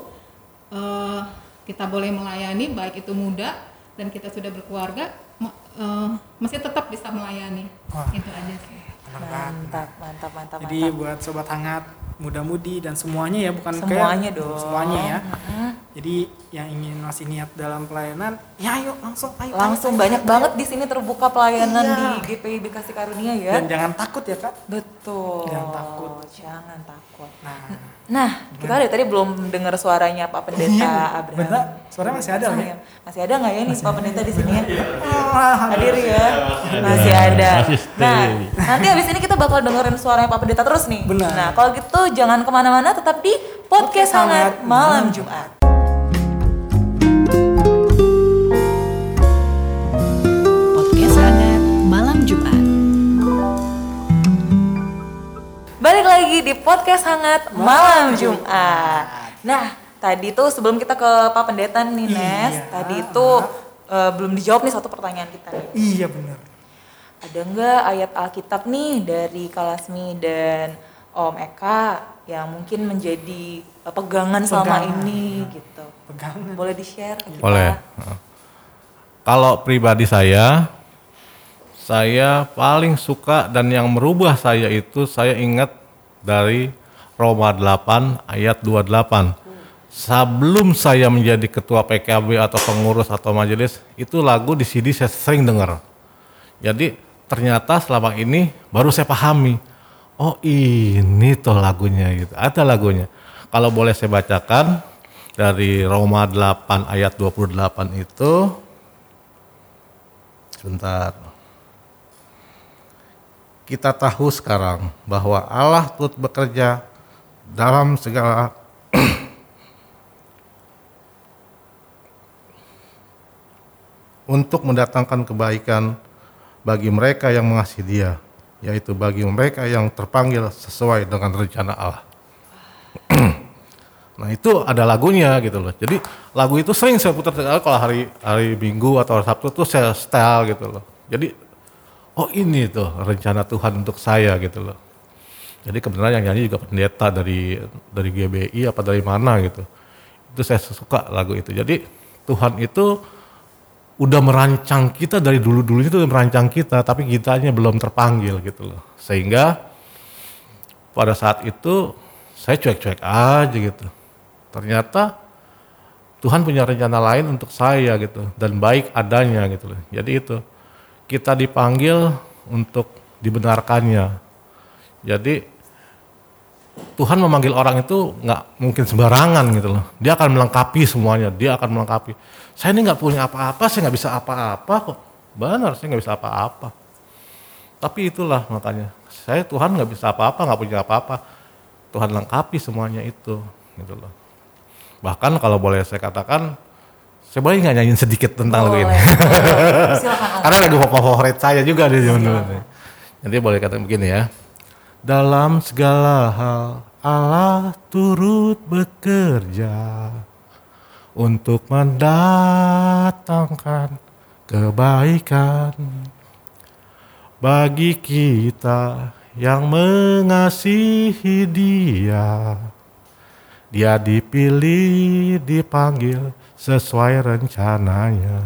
eh, kita boleh melayani baik itu muda dan kita sudah berkeluarga eh, masih tetap bisa melayani. Wah. Itu aja sih. Mantap, mantap, mantap, Jadi mantap. buat sobat hangat, muda-mudi dan semuanya ya bukan Semuanya kayak dong. semuanya ya. Jadi yang ingin masih niat dalam pelayanan, ya ayo langsung ayo. Langsung ayo, banyak ayo. banget di sini terbuka pelayanan Iya. di GPIB Kasih Karunia ya. Dan jangan takut ya kak. Betul. Jangan takut. Jangan takut. Nah, Nah, kita dari tadi belum dengar suaranya Pak Pendeta Iya, Abraham. benar. Suaranya masih ada, Masih ya? Masih ada nggak ya nih Pak Pendeta di sini ya? ah, Hadir ya? Masih ada. Nah, nanti habis ini kita bakal dengerin suaranya Pak Pendeta terus nih. Benar. Nah, kalau gitu jangan ke mana-mana, tetap di podcast hangat malam Jumat. Balik lagi di podcast hangat malam Jumat. Nah, tadi tuh sebelum kita ke Pak Pendeta nih Nes, Iya. tadi itu eh, belum dijawab nih satu pertanyaan kita nih. Iya benar. Ada nggak ayat Alkitab nih dari Kalasmi dan Om Eka yang mungkin menjadi eh, pegangan selama Pegangan, ini ya. gitu? Pegangan. Boleh di-share ke kita? Boleh. Heeh. Kalau pribadi saya, saya paling suka dan yang merubah saya itu saya ingat dari Roma 8 ayat 28. Sebelum saya menjadi ketua PKB atau pengurus atau majelis, itu lagu di CD saya sering dengar. Jadi ternyata selama ini baru saya pahami. Oh ini tuh lagunya gitu. Ada lagunya. Kalau boleh saya bacakan dari Roma 8 ayat 28 itu sebentar. Kita tahu sekarang bahwa Allah turut bekerja dalam segala untuk mendatangkan kebaikan bagi mereka yang mengasihi Dia, yaitu bagi mereka yang terpanggil sesuai dengan rencana Allah. [clears throat] nah itu ada lagunya gitu loh. Jadi lagu itu sering saya putar kalau hari hari Minggu atau hari Sabtu tuh saya setel gitu loh. Jadi oh ini tuh rencana Tuhan untuk saya gitu loh. Jadi kebenaran yang nyanyi juga pendeta dari dari GBI apa dari mana gitu. Itu saya suka lagu itu. Jadi Tuhan itu udah merancang kita dari dulu-dulu itu udah merancang kita, tapi kitanya belum terpanggil gitu loh. Sehingga pada saat itu saya cuek-cuek aja gitu. Ternyata Tuhan punya rencana lain untuk saya gitu dan baik adanya gitu loh. Jadi itu kita dipanggil untuk dibenarkannya. Jadi Tuhan memanggil orang itu nggak mungkin sembarangan gitu loh. Dia akan melengkapi semuanya. Dia akan melengkapi. Saya ini nggak punya apa-apa, saya nggak bisa apa-apa kok. Benar, saya nggak bisa apa-apa. Tapi itulah makanya saya Tuhan nggak bisa apa-apa, nggak punya apa-apa. Tuhan lengkapi semuanya itu, gitu loh. Bahkan kalau boleh saya katakan, saya boleh nggak nyanyiin sedikit tentang lagu ini? [laughs] Karena lagu favorit saya juga di zaman dulu. Nanti boleh kata begini ya. Dalam segala hal Allah turut bekerja untuk mendatangkan kebaikan bagi kita yang mengasihi Dia. Dia dipilih, dipanggil sesuai rencananya.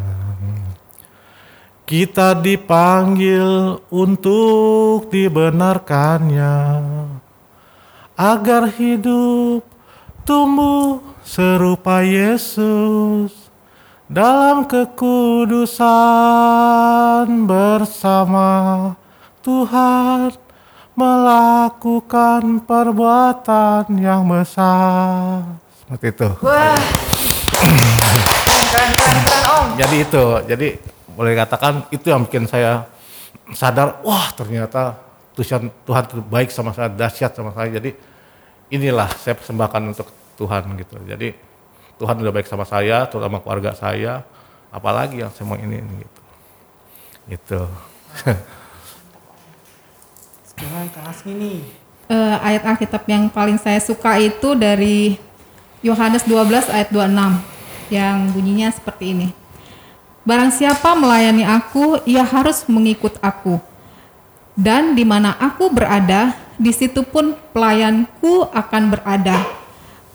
Kita dipanggil untuk dibenarkannya agar hidup tumbuh serupa Yesus dalam kekudusan bersama Tuhan melakukan perbuatan yang besar. Seperti itu. Wah. Jadi itu, jadi boleh katakan itu yang bikin saya sadar, wah ternyata Tuhan Tuhan itu baik sama saya, dahsyat sama saya. Jadi inilah saya persembahkan untuk Tuhan gitu. Jadi Tuhan udah baik sama saya, terutama keluarga saya, apalagi yang saya mau ini, ini gitu. Gitu. [laughs] Sekarang Kak Asmi nih. Eh, ayat Alkitab yang paling saya suka itu dari Yohanes 12 ayat 26 yang bunyinya seperti ini. Barang siapa melayani aku, ia harus mengikut aku. Dan di mana aku berada, di situ pun pelayanku akan berada.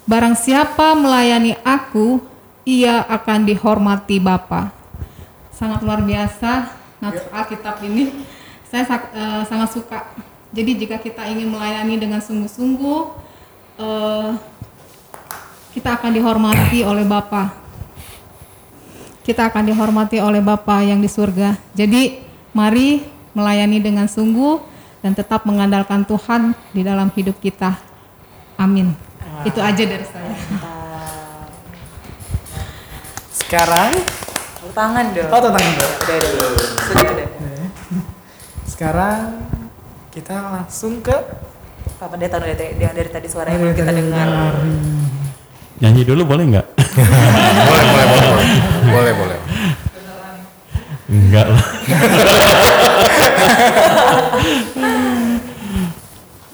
Barang siapa melayani aku, ia akan dihormati Bapa. Sangat luar biasa nats Alkitab ini. Saya eh, sangat suka. Jadi jika kita ingin melayani dengan sungguh-sungguh, eh, kita akan dihormati oleh Bapa kita akan dihormati oleh Bapa yang di surga. Jadi, mari melayani dengan sungguh dan tetap mengandalkan Tuhan di dalam hidup kita. Amin. Itu aja dari saya. Sekarang tangan dong. Oh, tangan dong. Udah, udah, udah. Sudah, udah. sekarang kita langsung ke Pak Pendeta dari, dari tadi suara yang belum kita dengar. Nyanyi dulu boleh nggak? boleh, boleh, boleh, boleh, boleh. Enggak lah.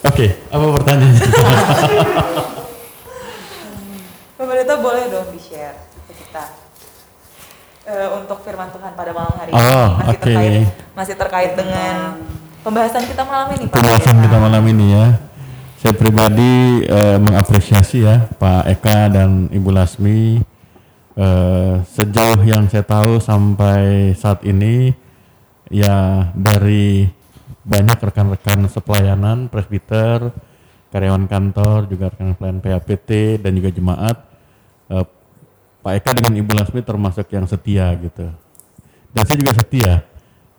Oke, apa pertanyaannya? Pak Pendeta boleh dong di-share ke kita Eh, untuk firman Tuhan pada malam hari ini Oh, masih oke. terkait masih terkait dengan pembahasan kita malam ini Pak Pembahasan kita malam ini ya. Saya pribadi eh, mengapresiasi ya Pak Eka dan Ibu Lasmi eh, sejauh yang saya tahu sampai saat ini ya dari banyak rekan-rekan sepelayanan presbiter, karyawan kantor, juga rekan pelayan PAPT dan juga jemaat eh, Pak Eka dengan Ibu Lasmi termasuk yang setia gitu. Dan saya juga setia,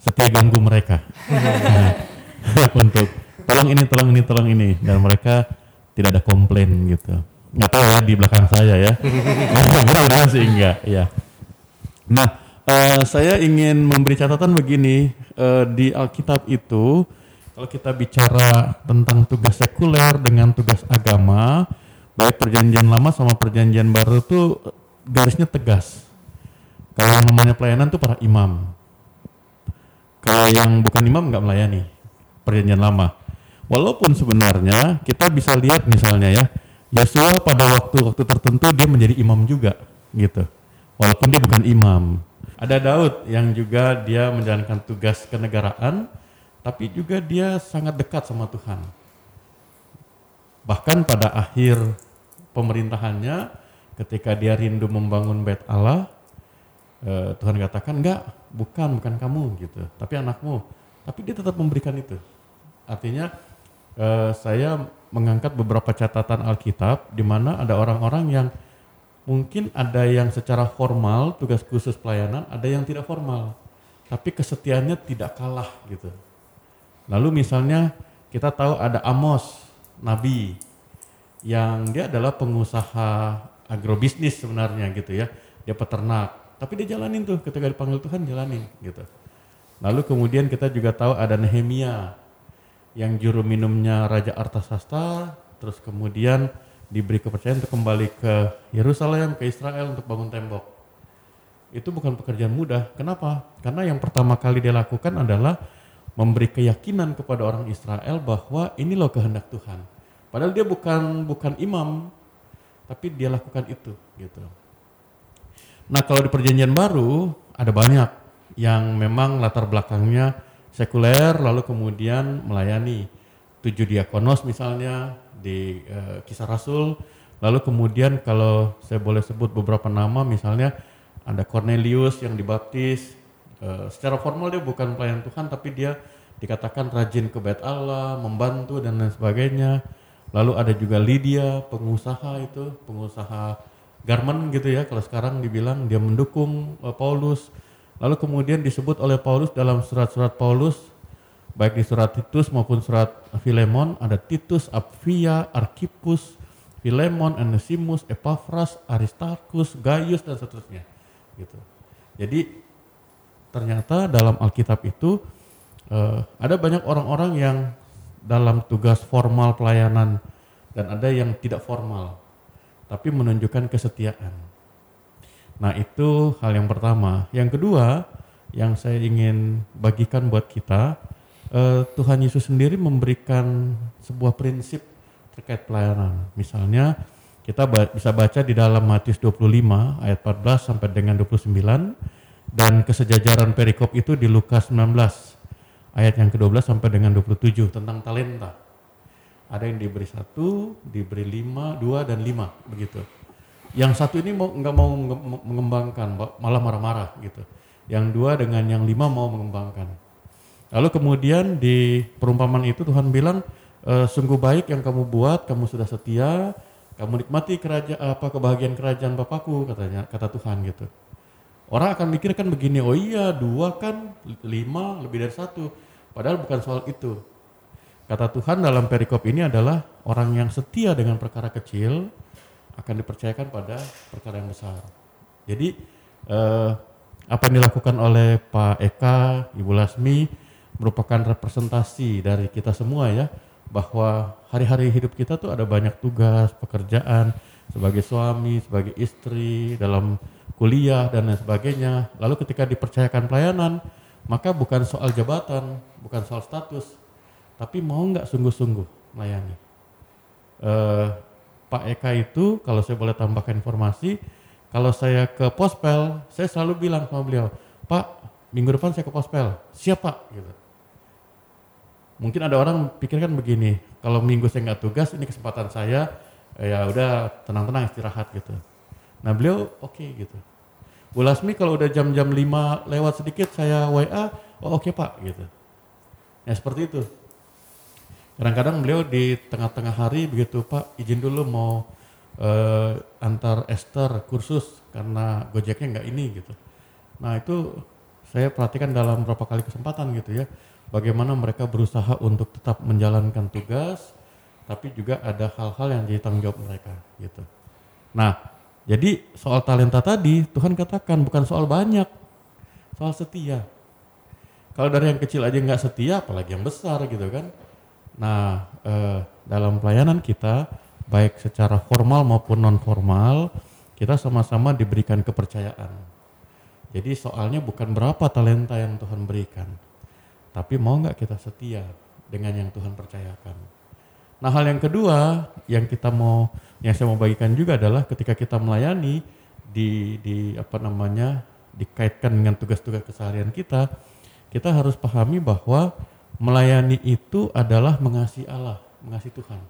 setia ganggu mereka. [laughs] [laughs] untuk tolong ini, tolong ini, tolong ini dan mereka tidak ada komplain gitu. Nggak tahu ya di belakang saya ya. [laughs] Mudah-mudahan sih enggak ya. Nah, eh, saya ingin memberi catatan begini eh, di Alkitab itu kalau kita bicara tentang tugas sekuler dengan tugas agama, baik perjanjian lama sama perjanjian baru itu garisnya tegas. Kalau yang namanya pelayanan itu para imam. Kalau yang bukan imam nggak melayani perjanjian lama. Walaupun sebenarnya kita bisa lihat misalnya ya, Yesua pada waktu-waktu tertentu dia menjadi imam juga gitu. Walaupun dia bukan imam. Ada Daud yang juga dia menjalankan tugas kenegaraan, tapi juga dia sangat dekat sama Tuhan. Bahkan pada akhir pemerintahannya, ketika dia rindu membangun bait Allah, eh, Tuhan katakan enggak, bukan, bukan kamu gitu, tapi anakmu. Tapi dia tetap memberikan itu. Artinya eh, saya mengangkat beberapa catatan Alkitab di mana ada orang-orang yang mungkin ada yang secara formal tugas khusus pelayanan, ada yang tidak formal. Tapi kesetiaannya tidak kalah gitu. Lalu misalnya kita tahu ada Amos, nabi yang dia adalah pengusaha agrobisnis sebenarnya gitu ya. Dia peternak, tapi dia jalanin tuh ketika dipanggil Tuhan jalanin gitu. Lalu kemudian kita juga tahu ada Nehemia yang juru minumnya Raja Artasasta, terus kemudian diberi kepercayaan untuk kembali ke Yerusalem, ke Israel untuk bangun tembok. Itu bukan pekerjaan mudah. Kenapa? Karena yang pertama kali dia lakukan adalah memberi keyakinan kepada orang Israel bahwa ini loh kehendak Tuhan. Padahal dia bukan bukan imam, tapi dia lakukan itu gitu. Nah kalau di perjanjian baru ada banyak yang memang latar belakangnya sekuler lalu kemudian melayani tujuh diakonos misalnya di eh, kisah Rasul. Lalu kemudian kalau saya boleh sebut beberapa nama misalnya ada Cornelius yang dibaptis. Eh, secara formal dia bukan pelayan Tuhan tapi dia dikatakan rajin ke bait Allah membantu dan lain sebagainya. Lalu ada juga Lydia pengusaha itu pengusaha garment gitu ya. Kalau sekarang dibilang dia mendukung eh, Paulus lalu kemudian disebut oleh Paulus dalam surat-surat Paulus baik di surat Titus maupun surat Filemon ada Titus, Apphia, Archippus, Filemon, Onesimus, Epaphras, Aristarchus, Gaius dan seterusnya gitu. Jadi ternyata dalam Alkitab itu eh, ada banyak orang-orang yang dalam tugas formal pelayanan dan ada yang tidak formal tapi menunjukkan kesetiaan. Nah, itu hal yang pertama. Yang kedua, yang saya ingin bagikan buat kita, eh, Tuhan Yesus sendiri memberikan sebuah prinsip terkait pelayanan. Misalnya, kita ba- bisa baca di dalam Matius 25 ayat 14 sampai dengan 29 dan kesejajaran perikop itu di Lukas 19 ayat yang ke-12 sampai dengan 27 tentang talenta. Ada yang diberi satu, diberi lima, dua dan lima begitu. Yang satu ini mau nggak mau menge- mengembangkan, malah marah-marah gitu. Yang dua dengan yang lima mau mengembangkan. Lalu kemudian di perumpamaan itu Tuhan bilang, "E, sungguh baik yang kamu buat, kamu sudah setia, kamu nikmati kerajaan apa kebahagiaan kerajaan Bapakku," katanya, kata Tuhan gitu. Orang akan mikir kan begini, oh iya dua kan lima lebih dari satu. Padahal bukan soal itu. Kata Tuhan dalam perikop ini adalah orang yang setia dengan perkara kecil akan dipercayakan pada perkara yang besar. Jadi eh, apa yang dilakukan oleh Pak Eka, Ibu Lasmi merupakan representasi dari kita semua ya bahwa hari-hari hidup kita tuh ada banyak tugas, pekerjaan sebagai suami, sebagai istri, dalam kuliah dan lain sebagainya. Lalu ketika dipercayakan pelayanan, maka bukan soal jabatan, bukan soal status, tapi mau nggak sungguh-sungguh melayani. Eh, Pak Eka itu, kalau saya boleh tambahkan informasi, kalau saya ke Pospel, saya selalu bilang sama beliau, Pak, minggu depan saya ke Pospel, siap Pak, gitu. Mungkin ada orang pikirkan begini, kalau minggu saya nggak tugas, ini kesempatan saya, eh, ya udah tenang-tenang istirahat gitu. Nah beliau oke gitu. Bu Lasmi kalau udah jam-jam 5 lewat sedikit saya WA, oh oke Pak gitu. Ya seperti itu. Kadang-kadang beliau di tengah-tengah hari begitu Pak izin dulu mau eh, antar Esther kursus karena gojeknya nggak ini gitu. Nah itu saya perhatikan dalam beberapa kali kesempatan gitu ya. Bagaimana mereka berusaha untuk tetap menjalankan tugas, tapi juga ada hal-hal yang jadi tanggung jawab mereka gitu. Nah, jadi soal talenta tadi Tuhan katakan bukan soal banyak, soal setia. Kalau dari yang kecil aja nggak setia, apalagi yang besar gitu kan. Nah, eh, dalam pelayanan kita, baik secara formal maupun non formal, kita sama-sama diberikan kepercayaan. Jadi soalnya bukan berapa talenta yang Tuhan berikan, tapi mau nggak kita setia dengan yang Tuhan percayakan. Nah hal yang kedua yang kita mau, yang saya mau bagikan juga adalah ketika kita melayani di, di apa namanya dikaitkan dengan tugas-tugas keseharian kita, kita harus pahami bahwa melayani itu adalah mengasihi Allah, mengasihi Tuhan.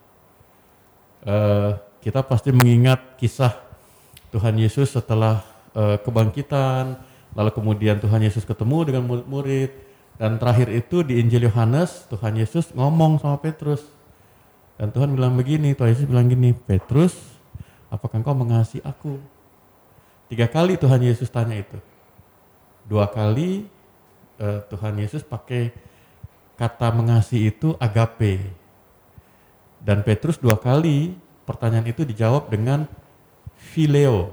Eh, kita pasti mengingat kisah Tuhan Yesus setelah eh, kebangkitan, lalu kemudian Tuhan Yesus ketemu dengan murid-murid, dan terakhir itu di Injil Yohanes Tuhan Yesus ngomong sama Petrus, dan Tuhan bilang begini, Tuhan Yesus bilang gini, Petrus, apakah engkau mengasihi aku? Tiga kali Tuhan Yesus tanya itu. Dua kali eh, Tuhan Yesus pakai kata mengasihi itu agape. Dan Petrus dua kali pertanyaan itu dijawab dengan phileo.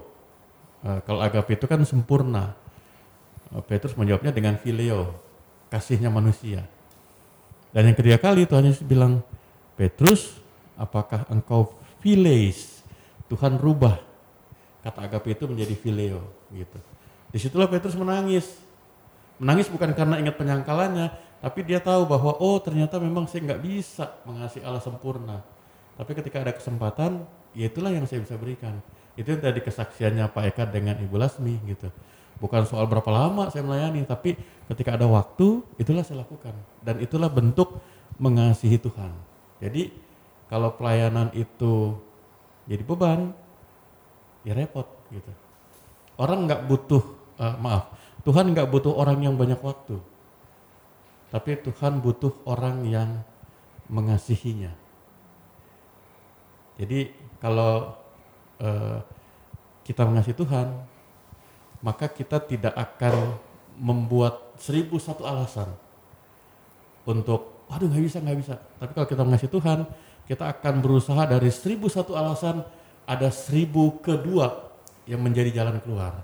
Eh, kalau agape itu kan sempurna. Eh, Petrus menjawabnya dengan phileo, kasihnya manusia. Dan yang ketiga kali Tuhan Yesus bilang, Petrus, apakah engkau phileis? Tuhan rubah kata agape itu menjadi phileo gitu. Di situlah Petrus menangis. Menangis bukan karena ingat penyangkalannya, tapi dia tahu bahwa oh ternyata memang saya nggak bisa mengasihi Allah sempurna. Tapi ketika ada kesempatan, ya itulah yang saya bisa berikan. Itu yang tadi kesaksiannya Pak Eka dengan Ibu Lasmi gitu. Bukan soal berapa lama saya melayani, tapi ketika ada waktu, itulah saya lakukan. Dan itulah bentuk mengasihi Tuhan. Jadi kalau pelayanan itu jadi beban, ya repot gitu. Orang nggak butuh, uh, maaf, Tuhan nggak butuh orang yang banyak waktu, tapi Tuhan butuh orang yang mengasihinya. Jadi kalau uh, kita mengasihi Tuhan, maka kita tidak akan membuat seribu satu alasan untuk, waduh nggak bisa nggak bisa. Tapi kalau kita mengasihi Tuhan, kita akan berusaha dari seribu satu alasan ada seribu kedua yang menjadi jalan keluar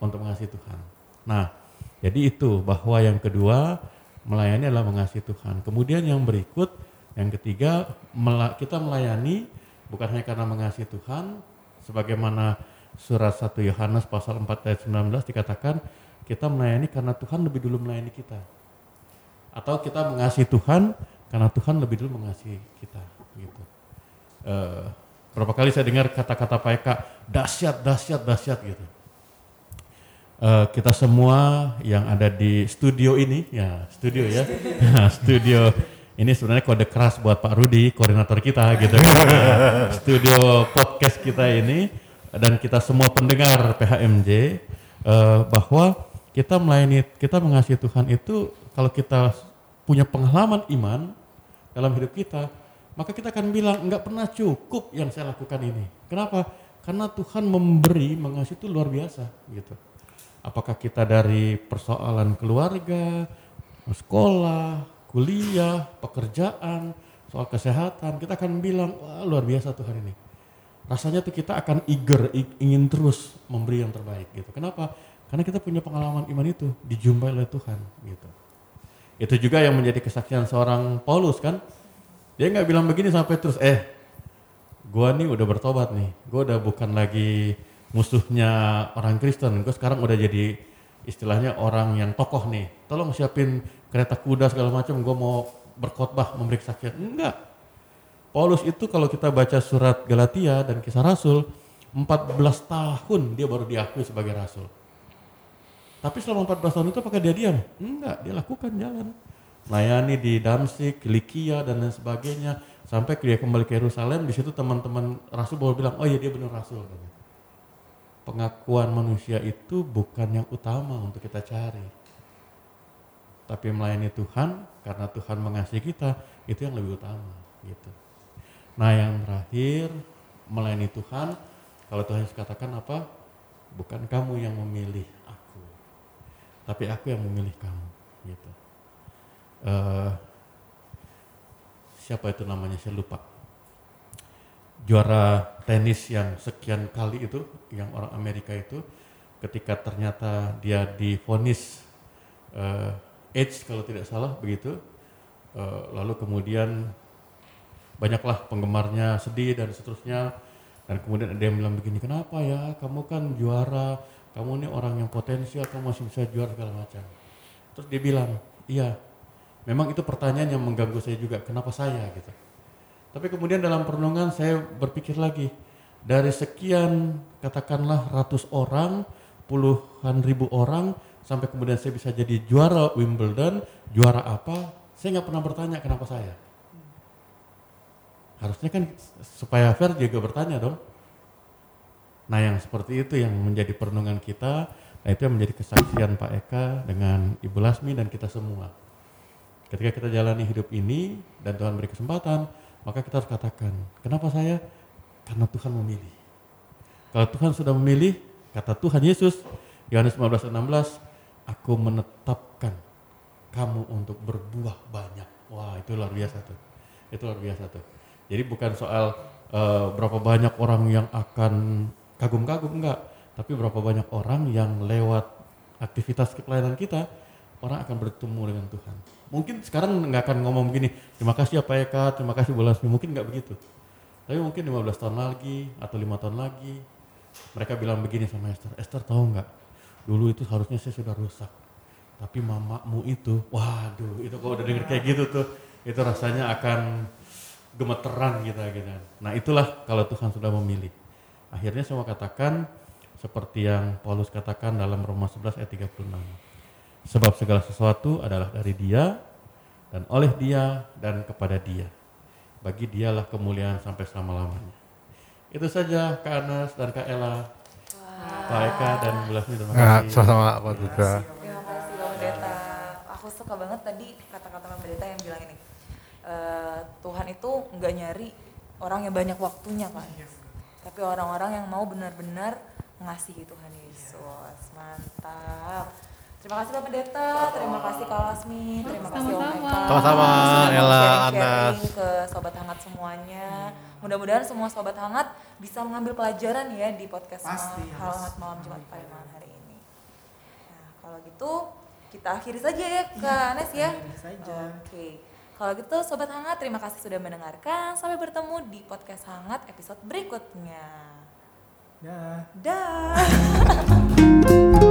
untuk mengasihi Tuhan. Nah, jadi itu bahwa yang kedua melayani adalah mengasihi Tuhan. Kemudian yang berikut, yang ketiga kita melayani bukan hanya karena mengasihi Tuhan, sebagaimana surat 1 Yohanes pasal 4 ayat 19 dikatakan kita melayani karena Tuhan lebih dulu melayani kita. Atau kita mengasihi Tuhan karena Tuhan lebih dulu mengasihi kita gitu. Uh, berapa kali saya dengar kata-kata Pak Eka dahsyat dahsyat dahsyat gitu. Uh, kita semua yang ada di studio ini ya studio ya [laughs] studio ini sebenarnya kode keras buat Pak Rudi koordinator kita gitu kan [laughs] studio podcast kita ini dan kita semua pendengar PHMJ uh, eh, bahwa kita melayani kita mengasihi Tuhan itu kalau kita punya pengalaman iman dalam hidup kita, maka kita akan bilang nggak pernah cukup yang saya lakukan ini. Kenapa? Karena Tuhan memberi mengasihi itu luar biasa gitu. Apakah kita dari persoalan keluarga, sekolah, kuliah, pekerjaan, soal kesehatan, kita akan bilang wah luar biasa Tuhan ini. Rasanya tuh kita akan eager, ingin terus memberi yang terbaik gitu. Kenapa? Karena kita punya pengalaman iman itu dijumpai oleh Tuhan gitu. Itu juga yang menjadi kesaksian seorang Paulus kan. Dia nggak bilang begini sampai terus, eh, gua nih udah bertobat nih, gua udah bukan lagi musuhnya orang Kristen, gua sekarang udah jadi istilahnya orang yang tokoh nih. Tolong siapin kereta kuda segala macam, gua mau berkhotbah memberi kesaksian. Enggak. Paulus itu kalau kita baca surat Galatia dan kisah Rasul, 14 tahun dia baru diakui sebagai rasul. Tapi selama 14 tahun itu apakah dia diam? Enggak, dia lakukan jalan. Melayani di Damsik, Likia dan lain sebagainya. Sampai dia kembali ke Yerusalem, di situ teman-teman rasul baru bilang, oh iya dia benar rasul. Pengakuan manusia itu bukan yang utama untuk kita cari. Tapi melayani Tuhan, karena Tuhan mengasihi kita, itu yang lebih utama. gitu. Nah yang terakhir, melayani Tuhan, kalau Tuhan katakan apa? Bukan kamu yang memilih aku, tapi aku yang memilih kamu. Gitu. Uh, siapa itu namanya saya lupa. Juara tenis yang sekian kali itu, yang orang Amerika itu, ketika ternyata dia difonis uh, AIDS kalau tidak salah begitu, uh, lalu kemudian banyaklah penggemarnya sedih dan seterusnya dan kemudian ada yang bilang begini kenapa ya? Kamu kan juara kamu ini orang yang potensial kamu masih bisa juara segala macam. Terus dia bilang iya memang itu pertanyaan yang mengganggu saya juga kenapa saya? Gitu. Tapi kemudian dalam perenungan saya berpikir lagi dari sekian katakanlah ratus orang puluhan ribu orang sampai kemudian saya bisa jadi juara Wimbledon juara apa saya nggak pernah bertanya kenapa saya harusnya kan supaya fair juga bertanya dong. Nah yang seperti itu yang menjadi perenungan kita, nah itu yang menjadi kesaksian Pak Eka dengan Ibu Lasmi dan kita semua. Ketika kita jalani hidup ini dan Tuhan beri kesempatan, maka kita harus katakan, kenapa saya? Karena Tuhan memilih. Kalau Tuhan sudah memilih, kata Tuhan Yesus, Yohanes 15 16, aku menetapkan kamu untuk berbuah banyak. Wah itu luar biasa tuh. Itu luar biasa tuh. Jadi bukan soal uh, berapa banyak orang yang akan kagum-kagum enggak, tapi berapa banyak orang yang lewat aktivitas pelayanan kita orang akan bertemu dengan Tuhan. Mungkin sekarang nggak akan ngomong begini, terima kasih ya Pak Eka, terima kasih Bu Lasmi, mungkin nggak begitu. Tapi mungkin 15 tahun lagi atau lima tahun lagi mereka bilang begini sama Esther, Esther tahu nggak? Dulu itu harusnya saya sudah rusak, tapi mamamu itu, waduh, itu kalau udah denger kayak gitu tuh, itu rasanya akan gemeteran kita gitu. Nah itulah kalau Tuhan sudah memilih. Akhirnya saya katakan seperti yang Paulus katakan dalam Roma 11 ayat 36. Sebab segala sesuatu adalah dari dia dan oleh dia dan kepada dia. Bagi dialah kemuliaan sampai selama-lamanya. Itu saja Kak Anas dan Kak Ella. Pak Eka dan Bulasmi terima Nah, kasih. sama-sama Pak juga. Terima kasih Pak Pendeta. Aku suka banget tadi kata-kata Pak Pendeta yang bilang ini. eh, Tuhan itu nggak nyari orang yang banyak waktunya kan. Tapi orang-orang yang mau benar-benar mengasihi Tuhan Yesus. Mantap. Terima kasih Pak Pendeta, terima kasih Kak Lasmi, terima kasih Om Sama-sama. Eka. Sama-sama, Ella, Anas. ke sobat hangat semuanya. Mudah-mudahan semua sobat hangat bisa mengambil pelajaran ya di podcast Pasti, Ma- harus. hangat malam Jumat pada malam hari ini. Nah, kalau gitu kita akhiri saja ya Kak Anes ya. akhiri saja. Oke. Kalau gitu sobat hangat terima kasih sudah mendengarkan. Sampai bertemu di podcast hangat episode berikutnya. Dah. Dah. [laughs]